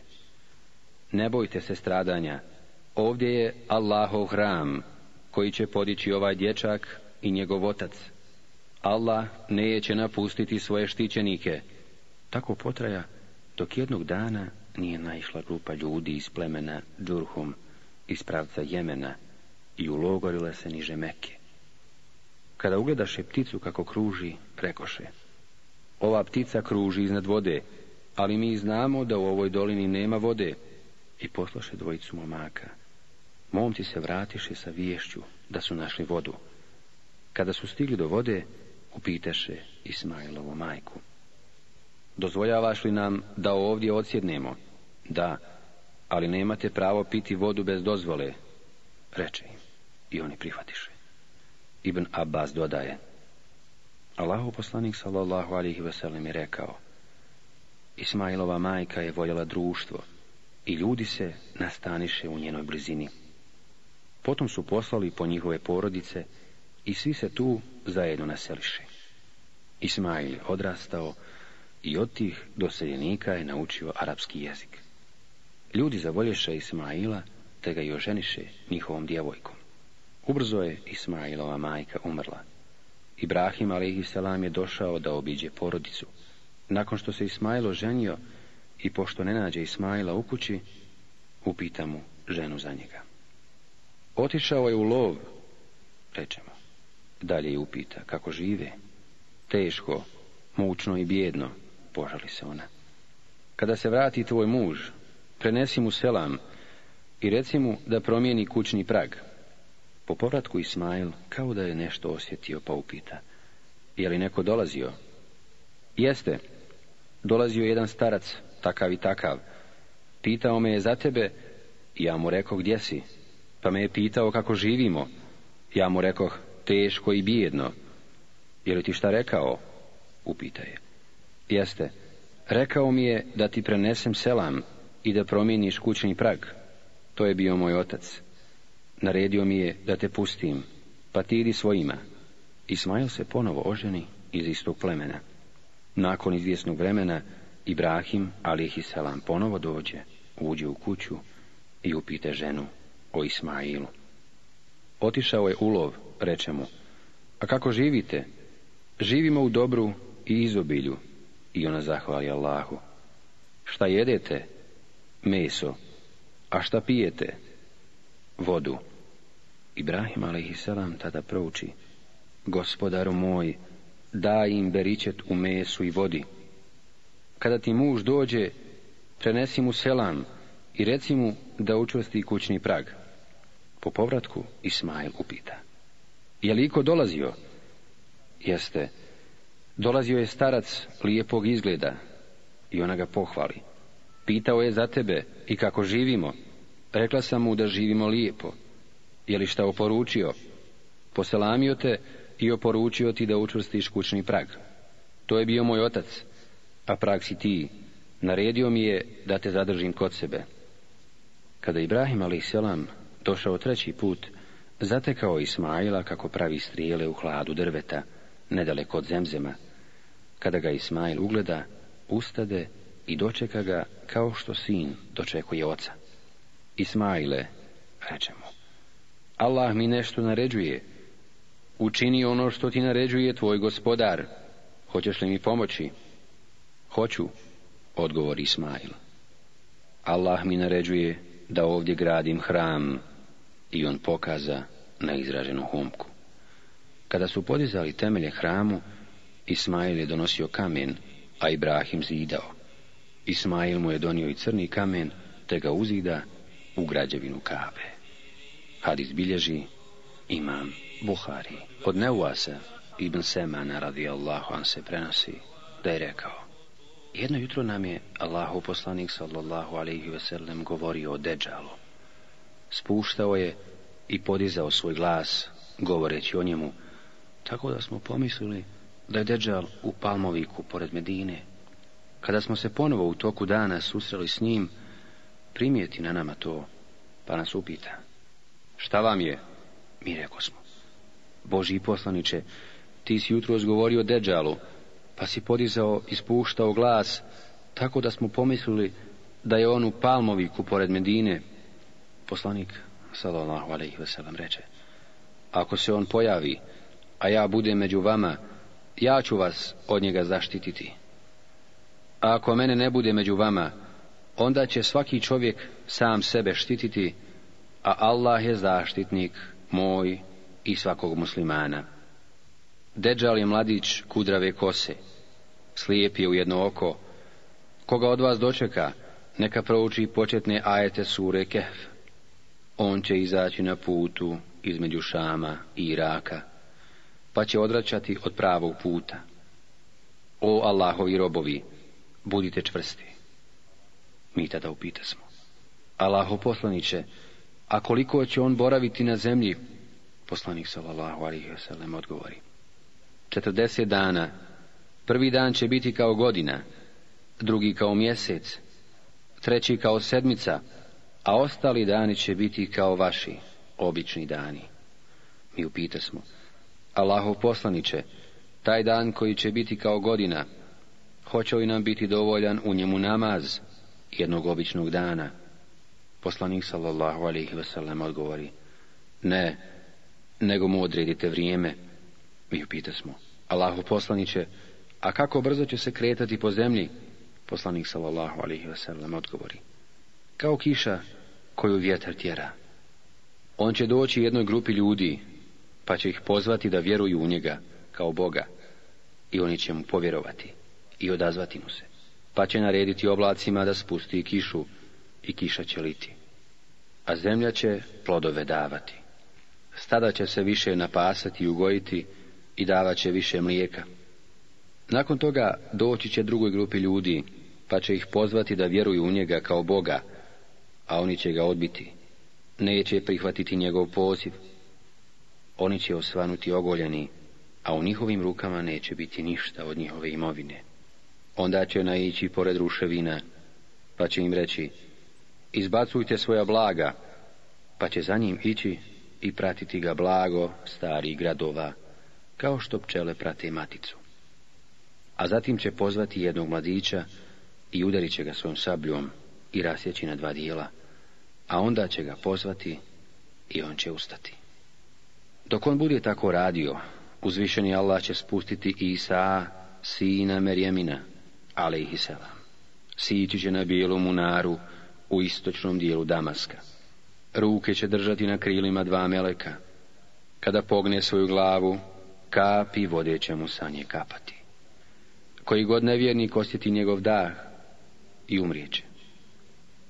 Ne bojte se stradanja, ovdje je Allahov hram koji će podići ovaj dječak i njegov otac. Allah neće napustiti svoje štićenike, tako potraja dok jednog dana nije naišla grupa ljudi iz plemena Džurhum iz pravca Jemena i ulogorila se niže Meke. Kada ugledaše pticu kako kruži, rekoše. Ova ptica kruži iznad vode, ali mi znamo da u ovoj dolini nema vode. I poslaše dvojicu momaka. Momci se vratiše sa viješću da su našli vodu. Kada su stigli do vode, upitaše Ismailovu majku. Dozvoljavaš li nam da ovdje odsjednemo? Da, ali nemate pravo piti vodu bez dozvole, reče im. I oni prihvatiše. Ibn Abbas dodaje. Allahu poslanik sallallahu alihi veselim je rekao. Ismailova majka je voljela društvo i ljudi se nastaniše u njenoj blizini. Potom su poslali po njihove porodice i svi se tu zajedno naseliše. Ismail je odrastao i od tih doseljenika je naučio arapski jezik. Ljudi zavolješe Ismaila, te ga i oženiše njihovom djevojkom. Ubrzo je Ismailova majka umrla. Ibrahim a.s. je došao da obiđe porodicu. Nakon što se Ismailo ženio i pošto ne nađe Ismaila u kući, upita mu ženu za njega. Otišao je u lov, rečemo. Dalje je upita kako žive. Teško, mučno i bjedno, Požali se ona. Kada se vrati tvoj muž, prenesi mu selam i reci mu da promijeni kućni prag. Po povratku Ismail kao da je nešto osjetio pa upita. Je li neko dolazio? Jeste. Dolazio je jedan starac, takav i takav. Pitao me je za tebe, ja mu rekao gdje si. Pa me je pitao kako živimo. Ja mu rekoh, teško i bijedno. Je li ti šta rekao? Upita je. Jeste. Rekao mi je da ti prenesem selam i da promijeniš kućni prag. To je bio moj otac. Naredio mi je da te pustim, pa ti idi svojima. Ismail se ponovo oženi iz istog plemena. Nakon izvjesnog vremena, Ibrahim, alihi selam, ponovo dođe, uđe u kuću i upite ženu o Ismailu. Otišao je ulov, reče mu, a kako živite? Živimo u dobru i izobilju, i ona zahvali Allahu. Šta jedete? Meso. A šta pijete? Vodu. Ibrahim a.s. tada prouči. Gospodaru moj, daj im beričet u mesu i vodi. Kada ti muž dođe, prenesi mu selam i reci mu da učvrsti kućni prag. Po povratku Ismail upita. Je li iko dolazio? Jeste, Dolazio je starac lijepog izgleda i ona ga pohvali. Pitao je za tebe i kako živimo. Rekla sam mu da živimo lijepo. Je li šta oporučio? Poselamio te i oporučio ti da učvrstiš kućni prag. To je bio moj otac, a prag si ti. Naredio mi je da te zadržim kod sebe. Kada Ibrahim a.s. došao treći put, zatekao Ismaila kako pravi strijele u hladu drveta, nedaleko od zemzema. Kada ga Ismail ugleda, ustade i dočeka ga kao što sin dočekuje oca. Ismaile, reče mu, Allah mi nešto naređuje. Učini ono što ti naređuje tvoj gospodar. Hoćeš li mi pomoći? Hoću, odgovori Ismail. Allah mi naređuje da ovdje gradim hram i on pokaza na izraženu humku. Kada su podizali temelje hramu, Ismail je donosio kamen, a Ibrahim zidao. Ismail mu je donio i crni kamen, te ga uzida u građevinu Kabe. Hadis bilježi imam Buhari. Od Neuasa Ibn Semana radijallahu an se prenosi da je rekao Jedno jutro nam je Allahu poslanik sallallahu alaihi sellem govorio o Deđalu. Spuštao je i podizao svoj glas govoreći o njemu, tako da smo pomislili da je Deđal u Palmoviku pored Medine. Kada smo se ponovo u toku dana susreli s njim, primijeti na nama to, pa nas upita. Šta vam je? Mi rekao smo. Boži poslaniče, ti si jutro govorio Deđalu, pa si podizao ispuštao glas, tako da smo pomislili da je on u Palmoviku pored Medine. Poslanik, sallallahu alaihi veselam, reče, ako se on pojavi, a ja budem među vama, ja ću vas od njega zaštititi. A ako mene ne bude među vama, onda će svaki čovjek sam sebe štititi, a Allah je zaštitnik moj i svakog muslimana. Deđal je mladić kudrave kose, slijep je u jedno oko. Koga od vas dočeka, neka prouči početne ajete sure Kehf. On će izaći na putu između Šama i Iraka pa će odraćati od pravog puta. O Allahovi robovi, budite čvrsti. Mi tada upita smo. Allaho poslaniće, a koliko će on boraviti na zemlji? Poslanik sallallahu alihi wasallam odgovori. Četrdeset dana. Prvi dan će biti kao godina, drugi kao mjesec, treći kao sedmica, a ostali dani će biti kao vaši, obični dani. Mi upita smo, Allahov poslaniće, taj dan koji će biti kao godina, hoće li nam biti dovoljan u njemu namaz jednog običnog dana? Poslanik sallallahu alaihi wasallam odgovori, ne, nego mu odredite vrijeme. Mi upita smo, Allahu poslaniće, a kako brzo će se kretati po zemlji? Poslanik sallallahu alaihi wasallam odgovori, kao kiša koju vjetar tjera. On će doći jednoj grupi ljudi, pa će ih pozvati da vjeruju u njega kao Boga i oni će mu povjerovati i odazvati mu se. Pa će narediti oblacima da spusti kišu i kiša će liti. A zemlja će plodove davati. Stada će se više napasati i ugojiti i davat će više mlijeka. Nakon toga doći će drugoj grupi ljudi, pa će ih pozvati da vjeruju u njega kao Boga, a oni će ga odbiti. Neće prihvatiti njegov poziv, oni će osvanuti ogoljeni, a u njihovim rukama neće biti ništa od njihove imovine. Onda će ići pored ruševina, pa će im reći, izbacujte svoja blaga, pa će za njim ići i pratiti ga blago starih gradova, kao što pčele prate maticu. A zatim će pozvati jednog mladića i udarit će ga svojom sabljom i rasjeći na dva dijela, a onda će ga pozvati i on će ustati. Dok on bude tako radio, uzvišeni Allah će spustiti Isa, sina Merjemina, ale i Sići će na bijelom munaru u istočnom dijelu Damaska. Ruke će držati na krilima dva meleka. Kada pogne svoju glavu, kapi vode će mu sa nje kapati. Koji god nevjernik osjeti njegov dah i će.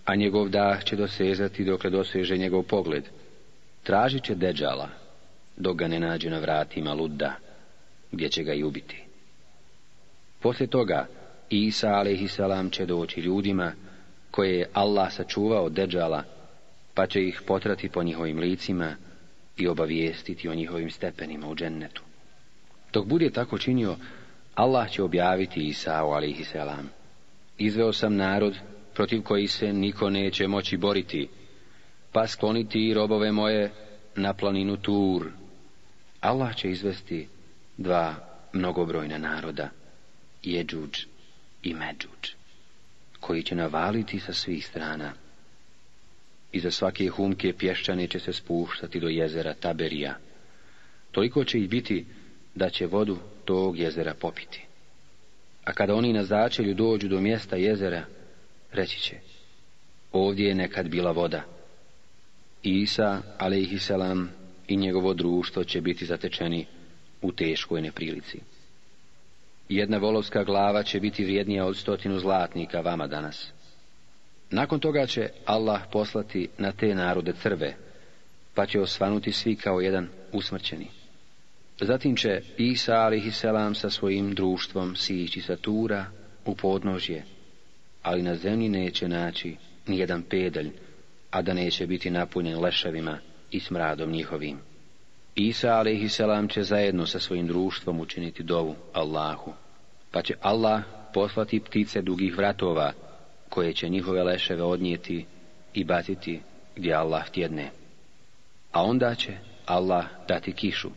A njegov dah će dosezati dokle doseže njegov pogled. Tražit će deđala, dok ga ne nađe na vratima Ludda, gdje će ga i ubiti. Poslije toga Isa a.s. će doći ljudima koje je Allah sačuvao deđala, pa će ih potrati po njihovim licima i obavijestiti o njihovim stepenima u džennetu. Dok bude tako činio, Allah će objaviti Isa a.s. Izveo sam narod protiv koji se niko neće moći boriti, pa skloniti robove moje na planinu Tur, Allah će izvesti dva mnogobrojna naroda, Jeđuđ i Međuđ, koji će navaliti sa svih strana. za svake humke pješčane će se spuštati do jezera Taberija. Toliko će ih biti da će vodu tog jezera popiti. A kada oni na začelju dođu do mjesta jezera, reći će, ovdje je nekad bila voda. Isa, alaihi i njegovo društvo će biti zatečeni u teškoj neprilici. Jedna volovska glava će biti vrijednija od stotinu zlatnika vama danas. Nakon toga će Allah poslati na te narode crve, pa će osvanuti svi kao jedan usmrćeni. Zatim će Isa alihi selam sa svojim društvom sići sa Tura u podnožje, ali na zemlji neće naći nijedan pedelj, a da neće biti napunjen leševima i smradom njihovim. Isa a.s. će zajedno sa svojim društvom učiniti dovu Allahu, pa će Allah poslati ptice dugih vratova, koje će njihove leševe odnijeti i batiti gdje Allah tjedne. A onda će Allah dati kišu.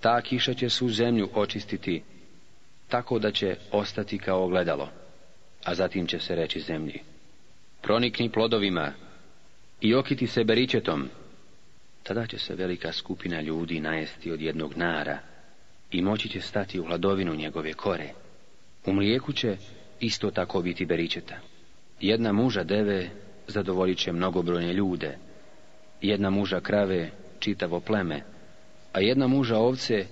Ta kiša će svu zemlju očistiti, tako da će ostati kao ogledalo, a zatim će se reći zemlji. Pronikni plodovima i okiti se beričetom, tada će se velika skupina ljudi najesti od jednog nara i moći će stati u hladovinu njegove kore. U mlijeku će isto tako biti beričeta. Jedna muža deve zadovoljit će mnogobrojne ljude, jedna muža krave čitavo pleme, a jedna muža ovce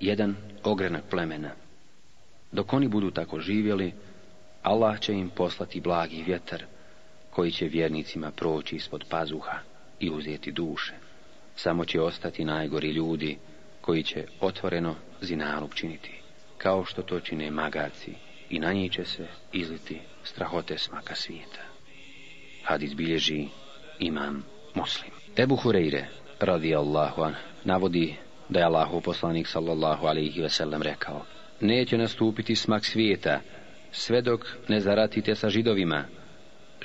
jedan ogrenak plemena. Dok oni budu tako živjeli, Allah će im poslati blagi vjetar, koji će vjernicima proći ispod pazuha i uzeti duše samo će ostati najgori ljudi koji će otvoreno zinalup činiti, kao što to čine magaci i na njih će se izliti strahote smaka svijeta. Hadis bilježi imam muslim. Ebu Hureyre, radi Allahu an, navodi da je Allahu poslanik sallallahu alaihi sellem rekao Neće nastupiti smak svijeta, sve dok ne zaratite sa židovima.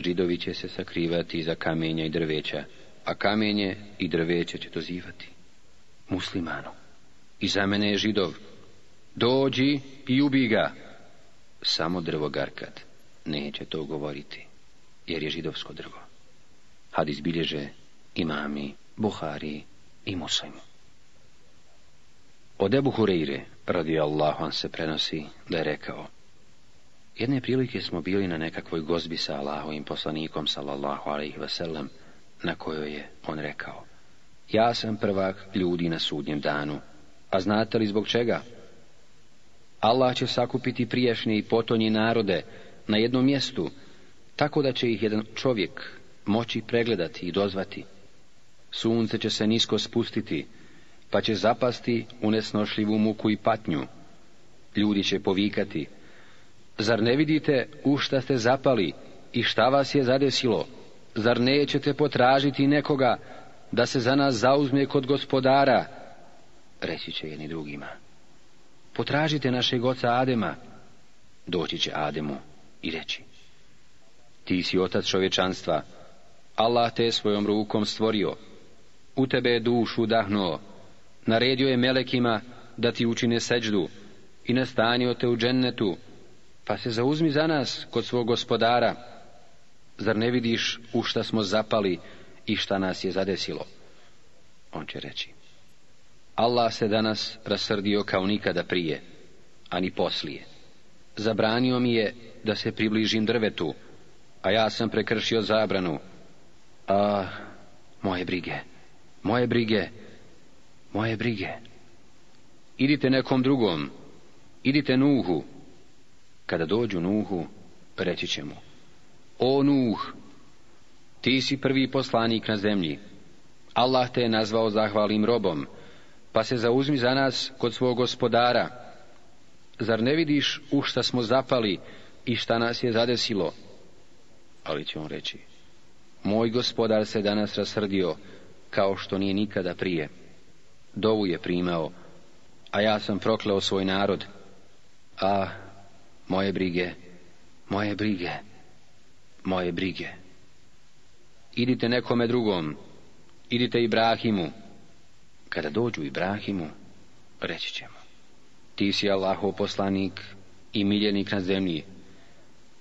Židovi će se sakrivati iza kamenja i drveća, a kamenje i drveće će dozivati. Muslimanu, za mene je židov, dođi i ubi ga. Samo drvo Garkad neće to govoriti, jer je židovsko drvo. had izbilježe imami, Buhari i Muslimu. Od Ebu Hureyre, radi on se prenosi, da je rekao Jedne prilike smo bili na nekakvoj gozbi sa Allahovim poslanikom, sallallahu alaihi wasallam, na kojoj je on rekao, ja sam prvak ljudi na sudnjem danu, a znate li zbog čega? Allah će sakupiti priješnje i potonje narode na jednom mjestu, tako da će ih jedan čovjek moći pregledati i dozvati. Sunce će se nisko spustiti, pa će zapasti u nesnošljivu muku i patnju. Ljudi će povikati, zar ne vidite u šta ste zapali i šta vas je zadesilo? Zar nećete potražiti nekoga da se za nas zauzme kod gospodara? Reći će jedni drugima. Potražite našeg oca Adema. Doći će Ademu i reći. Ti si otac čovječanstva. Allah te svojom rukom stvorio. U tebe je dušu udahnuo, Naredio je melekima da ti učine seđdu i nastanio te u džennetu. Pa se zauzmi za nas kod svog gospodara Zar ne vidiš u šta smo zapali i šta nas je zadesilo? On će reći. Allah se danas rasrdio kao nikada prije, a ni poslije. Zabranio mi je da se približim drvetu, a ja sam prekršio zabranu. A, moje brige, moje brige, moje brige. Idite nekom drugom, idite Nuhu. Kada dođu Nuhu, reći će mu. O Nuh, ti si prvi poslanik na zemlji. Allah te je nazvao zahvalim robom, pa se zauzmi za nas kod svog gospodara. Zar ne vidiš u šta smo zapali i šta nas je zadesilo? Ali će on reći, moj gospodar se danas rasrdio, kao što nije nikada prije. Dovu je primao, a ja sam prokleo svoj narod. A, ah, moje brige, moje brige moje brige. Idite nekome drugom, idite Ibrahimu. Kada dođu Ibrahimu, reći ćemo. Ti si Allahov poslanik i miljenik na zemlji.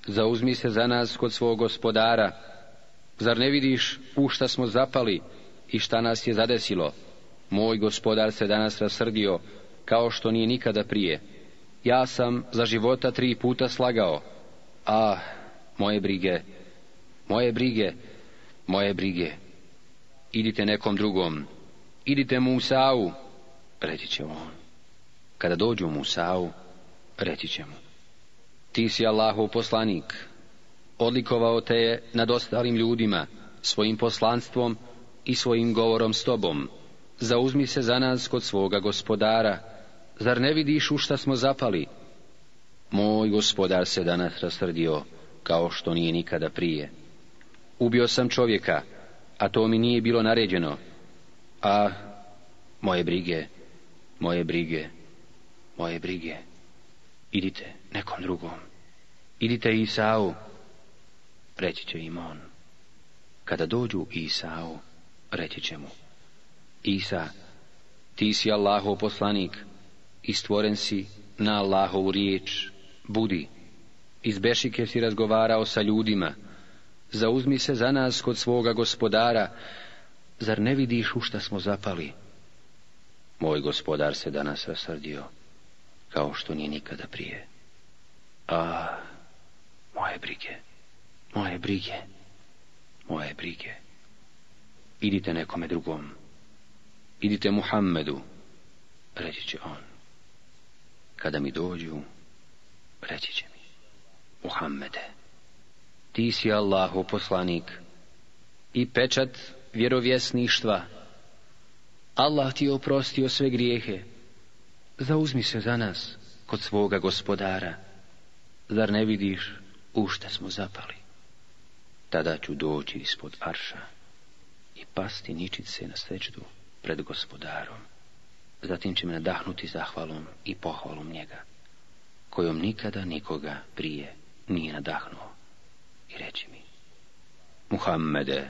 Zauzmi se za nas kod svog gospodara. Zar ne vidiš u šta smo zapali i šta nas je zadesilo? Moj gospodar se danas rasrdio, kao što nije nikada prije. Ja sam za života tri puta slagao. A, ah, moje brige, moje brige, moje brige. Idite nekom drugom, idite Musau, reći će on. Kada dođu Musau, reći ćemo. Ti si Allahov poslanik, odlikovao te je nad ostalim ljudima, svojim poslanstvom i svojim govorom s tobom. Zauzmi se za nas kod svoga gospodara, zar ne vidiš u šta smo zapali? Moj gospodar se danas rasrdio, kao što nije nikada prije. Ubio sam čovjeka, a to mi nije bilo naređeno. A moje brige, moje brige, moje brige. Idite nekom drugom. Idite Isau, reći će im on. Kada dođu Isau, reći će mu. Isa, ti si Allahov poslanik i stvoren si na Allahovu riječ, budi. Iz Bešike si razgovarao sa ljudima. Zauzmi se za nas kod svoga gospodara. Zar ne vidiš u šta smo zapali? Moj gospodar se danas rasrdio, kao što nije nikada prije. A, moje brige, moje brige, moje brige. Idite nekome drugom. Idite Muhammedu, reći će on. Kada mi dođu, reći će Muhammede, ti si Allahu poslanik i pečat vjerovjesništva. Allah ti je oprostio sve grijehe. Zauzmi se za nas kod svoga gospodara. Zar ne vidiš u šta smo zapali? Tada ću doći ispod arša i pasti se na sečdu pred gospodarom. Zatim će me nadahnuti zahvalom i pohvalom njega, kojom nikada nikoga prije nije nadahnuo. I reći mi, Muhammede,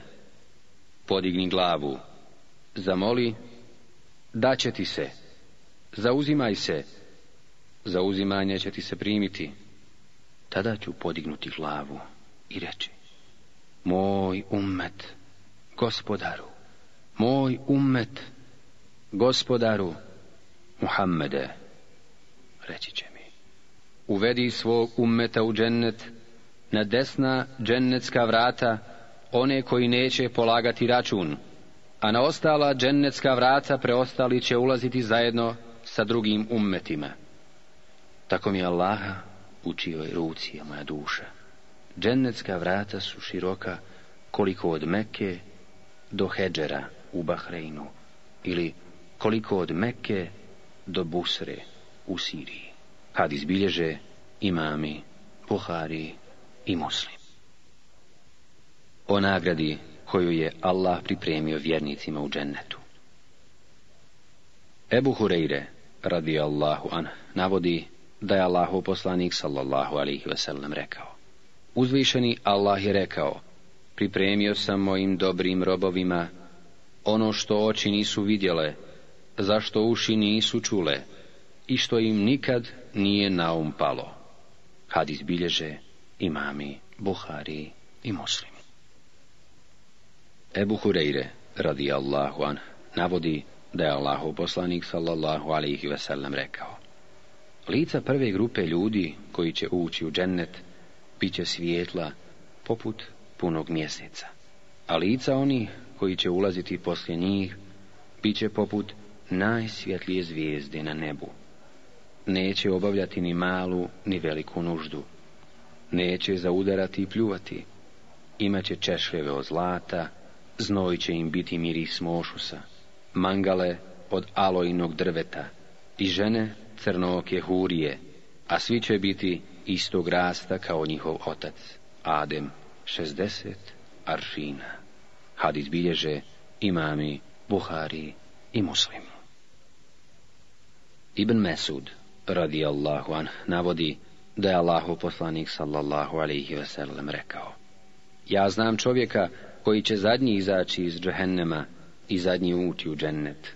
podigni glavu, zamoli, će ti se, zauzimaj se, zauzimanje će ti se primiti. Tada ću podignuti glavu i reći, moj ummet, gospodaru, moj ummet, gospodaru, Muhammede, reći će uvedi svog ummeta u džennet, na desna džennetska vrata, one koji neće polagati račun, a na ostala džennetska vrata preostali će ulaziti zajedno sa drugim ummetima. Tako mi Allaha u čijoj ruci je moja duša. Džennetska vrata su široka koliko od Mekke do Hedžera u Bahreinu ili koliko od Mekke do Busre u Siriji. Hadis izbilježe imami, Buhari i muslim. O nagradi koju je Allah pripremio vjernicima u džennetu. Ebu Hureyre, radi Allahu an, navodi da je Allahu poslanik sallallahu alihi wasallam rekao. Uzvišeni Allah je rekao, pripremio sam mojim dobrim robovima ono što oči nisu vidjele, zašto uši nisu čule, i što im nikad nije naum palo. Hadis bilježe imami, Buhari i muslimi. Ebu Hureyre, radi Allahu an, navodi da je Allahu poslanik sallallahu alaihi vasallam rekao. Lica prve grupe ljudi koji će ući u džennet bit će svijetla poput punog mjeseca. A lica oni koji će ulaziti poslije njih bit će poput najsvjetlije zvijezde na nebu neće obavljati ni malu ni veliku nuždu. Neće zaudarati i pljuvati. Imaće češljeve od zlata, znoj će im biti miris mošusa, mangale od aloinog drveta i žene crnoke hurije, a svi će biti istog rasta kao njihov otac, Adem, 60 aršina. Hadis bilježe imami, Buhari i muslimu. Ibn Mesud radi Allahu an, navodi da je Allahu poslanik sallallahu alaihi sellem rekao. Ja znam čovjeka koji će zadnji izaći iz džehennema i zadnji ući u džennet.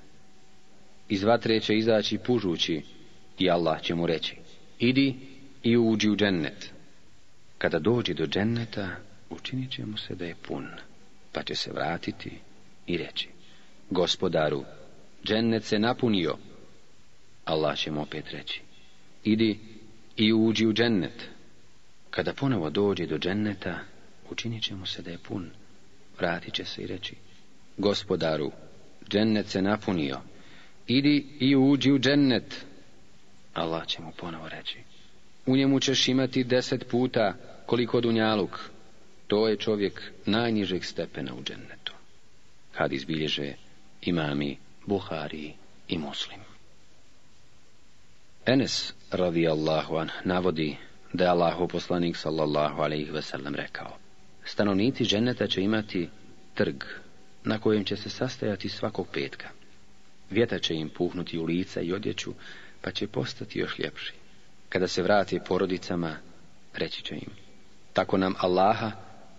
Iz vatre će izaći pužući i Allah će mu reći, idi i uđi u džennet. Kada dođi do dženneta, učinit će mu se da je pun, pa će se vratiti i reći, gospodaru, džennet se napunio, Allah će mu opet reći, idi i uđi u džennet. Kada ponovo dođe do dženneta, učinit će mu se da je pun. Vratit će se i reći, gospodaru, džennet se napunio, idi i uđi u džennet. Allah će mu ponovo reći, u njemu ćeš imati deset puta koliko dunjaluk. To je čovjek najnižeg stepena u džennetu. Hadis izbilježe imami Buhari i Muslim. Enes radijallahu an navodi da je Allahu poslanik sallallahu alaihi wasallam, rekao Stanovnici ženeta će imati trg na kojem će se sastajati svakog petka. Vjeta će im puhnuti u lica i odjeću pa će postati još ljepši. Kada se vrate porodicama reći će im Tako nam Allaha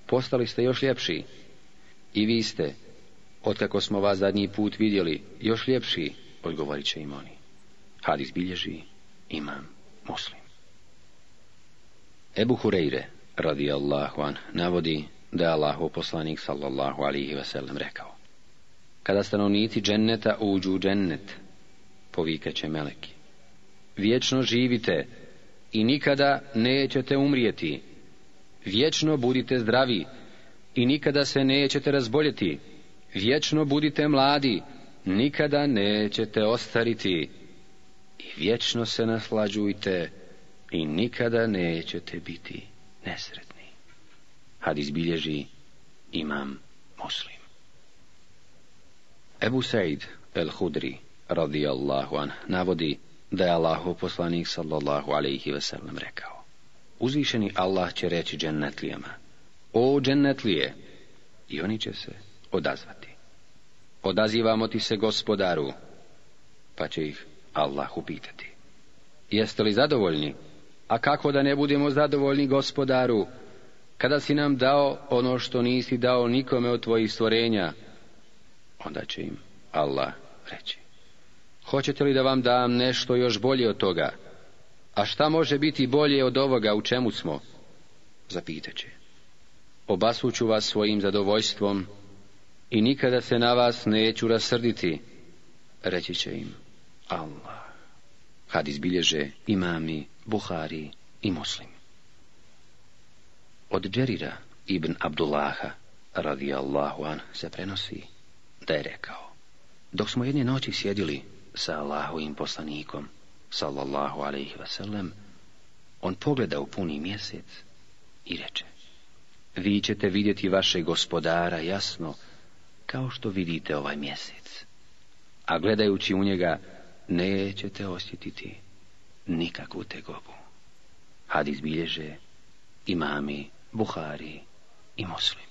postali ste još ljepši i vi ste otkako smo vas zadnji put vidjeli još ljepši odgovorit će im oni. Hadis bilježi imam muslim. Ebu Hureyre, Allahu an, navodi da je Allahu poslanik, sallallahu alihi vasallam, rekao. Kada stanovnici dženneta uđu u džennet, povikaće meleki. Vječno živite i nikada nećete umrijeti. Vječno budite zdravi i nikada se nećete razboljeti. Vječno budite mladi, nikada nećete ostariti i vječno se naslađujte i nikada nećete biti nesretni. Had izbilježi imam muslim. Ebu Said el-Hudri radijallahu an navodi da je Allahov poslanik sallallahu alaihi sellem rekao. Uzvišeni Allah će reći džennetlijama, o džennetlije, i oni će se odazvati. Odazivamo ti se gospodaru, pa će ih Allah upitati Jeste li zadovoljni? A kako da ne budemo zadovoljni gospodaru, kada si nam dao ono što nisi dao nikome od tvojih stvorenja? Onda će im Allah reći. Hoćete li da vam dam nešto još bolje od toga? A šta može biti bolje od ovoga u čemu smo? Zapitaće. Obasuću vas svojim zadovoljstvom i nikada se na vas neću rasrditi, reći će im. Allah. Hadis bilježe imami, Buhari i Muslim. Od Džerira ibn Abdullaha radijallahu an se prenosi da je rekao Dok smo jedne noći sjedili sa Allahovim poslanikom sallallahu alaihi vasallam on pogleda u puni mjesec i reče Vi ćete vidjeti vaše gospodara jasno kao što vidite ovaj mjesec a gledajući u njega nećete osjetiti nikakvu tegobu. Hadis bilježe imami Buhari i Muslim.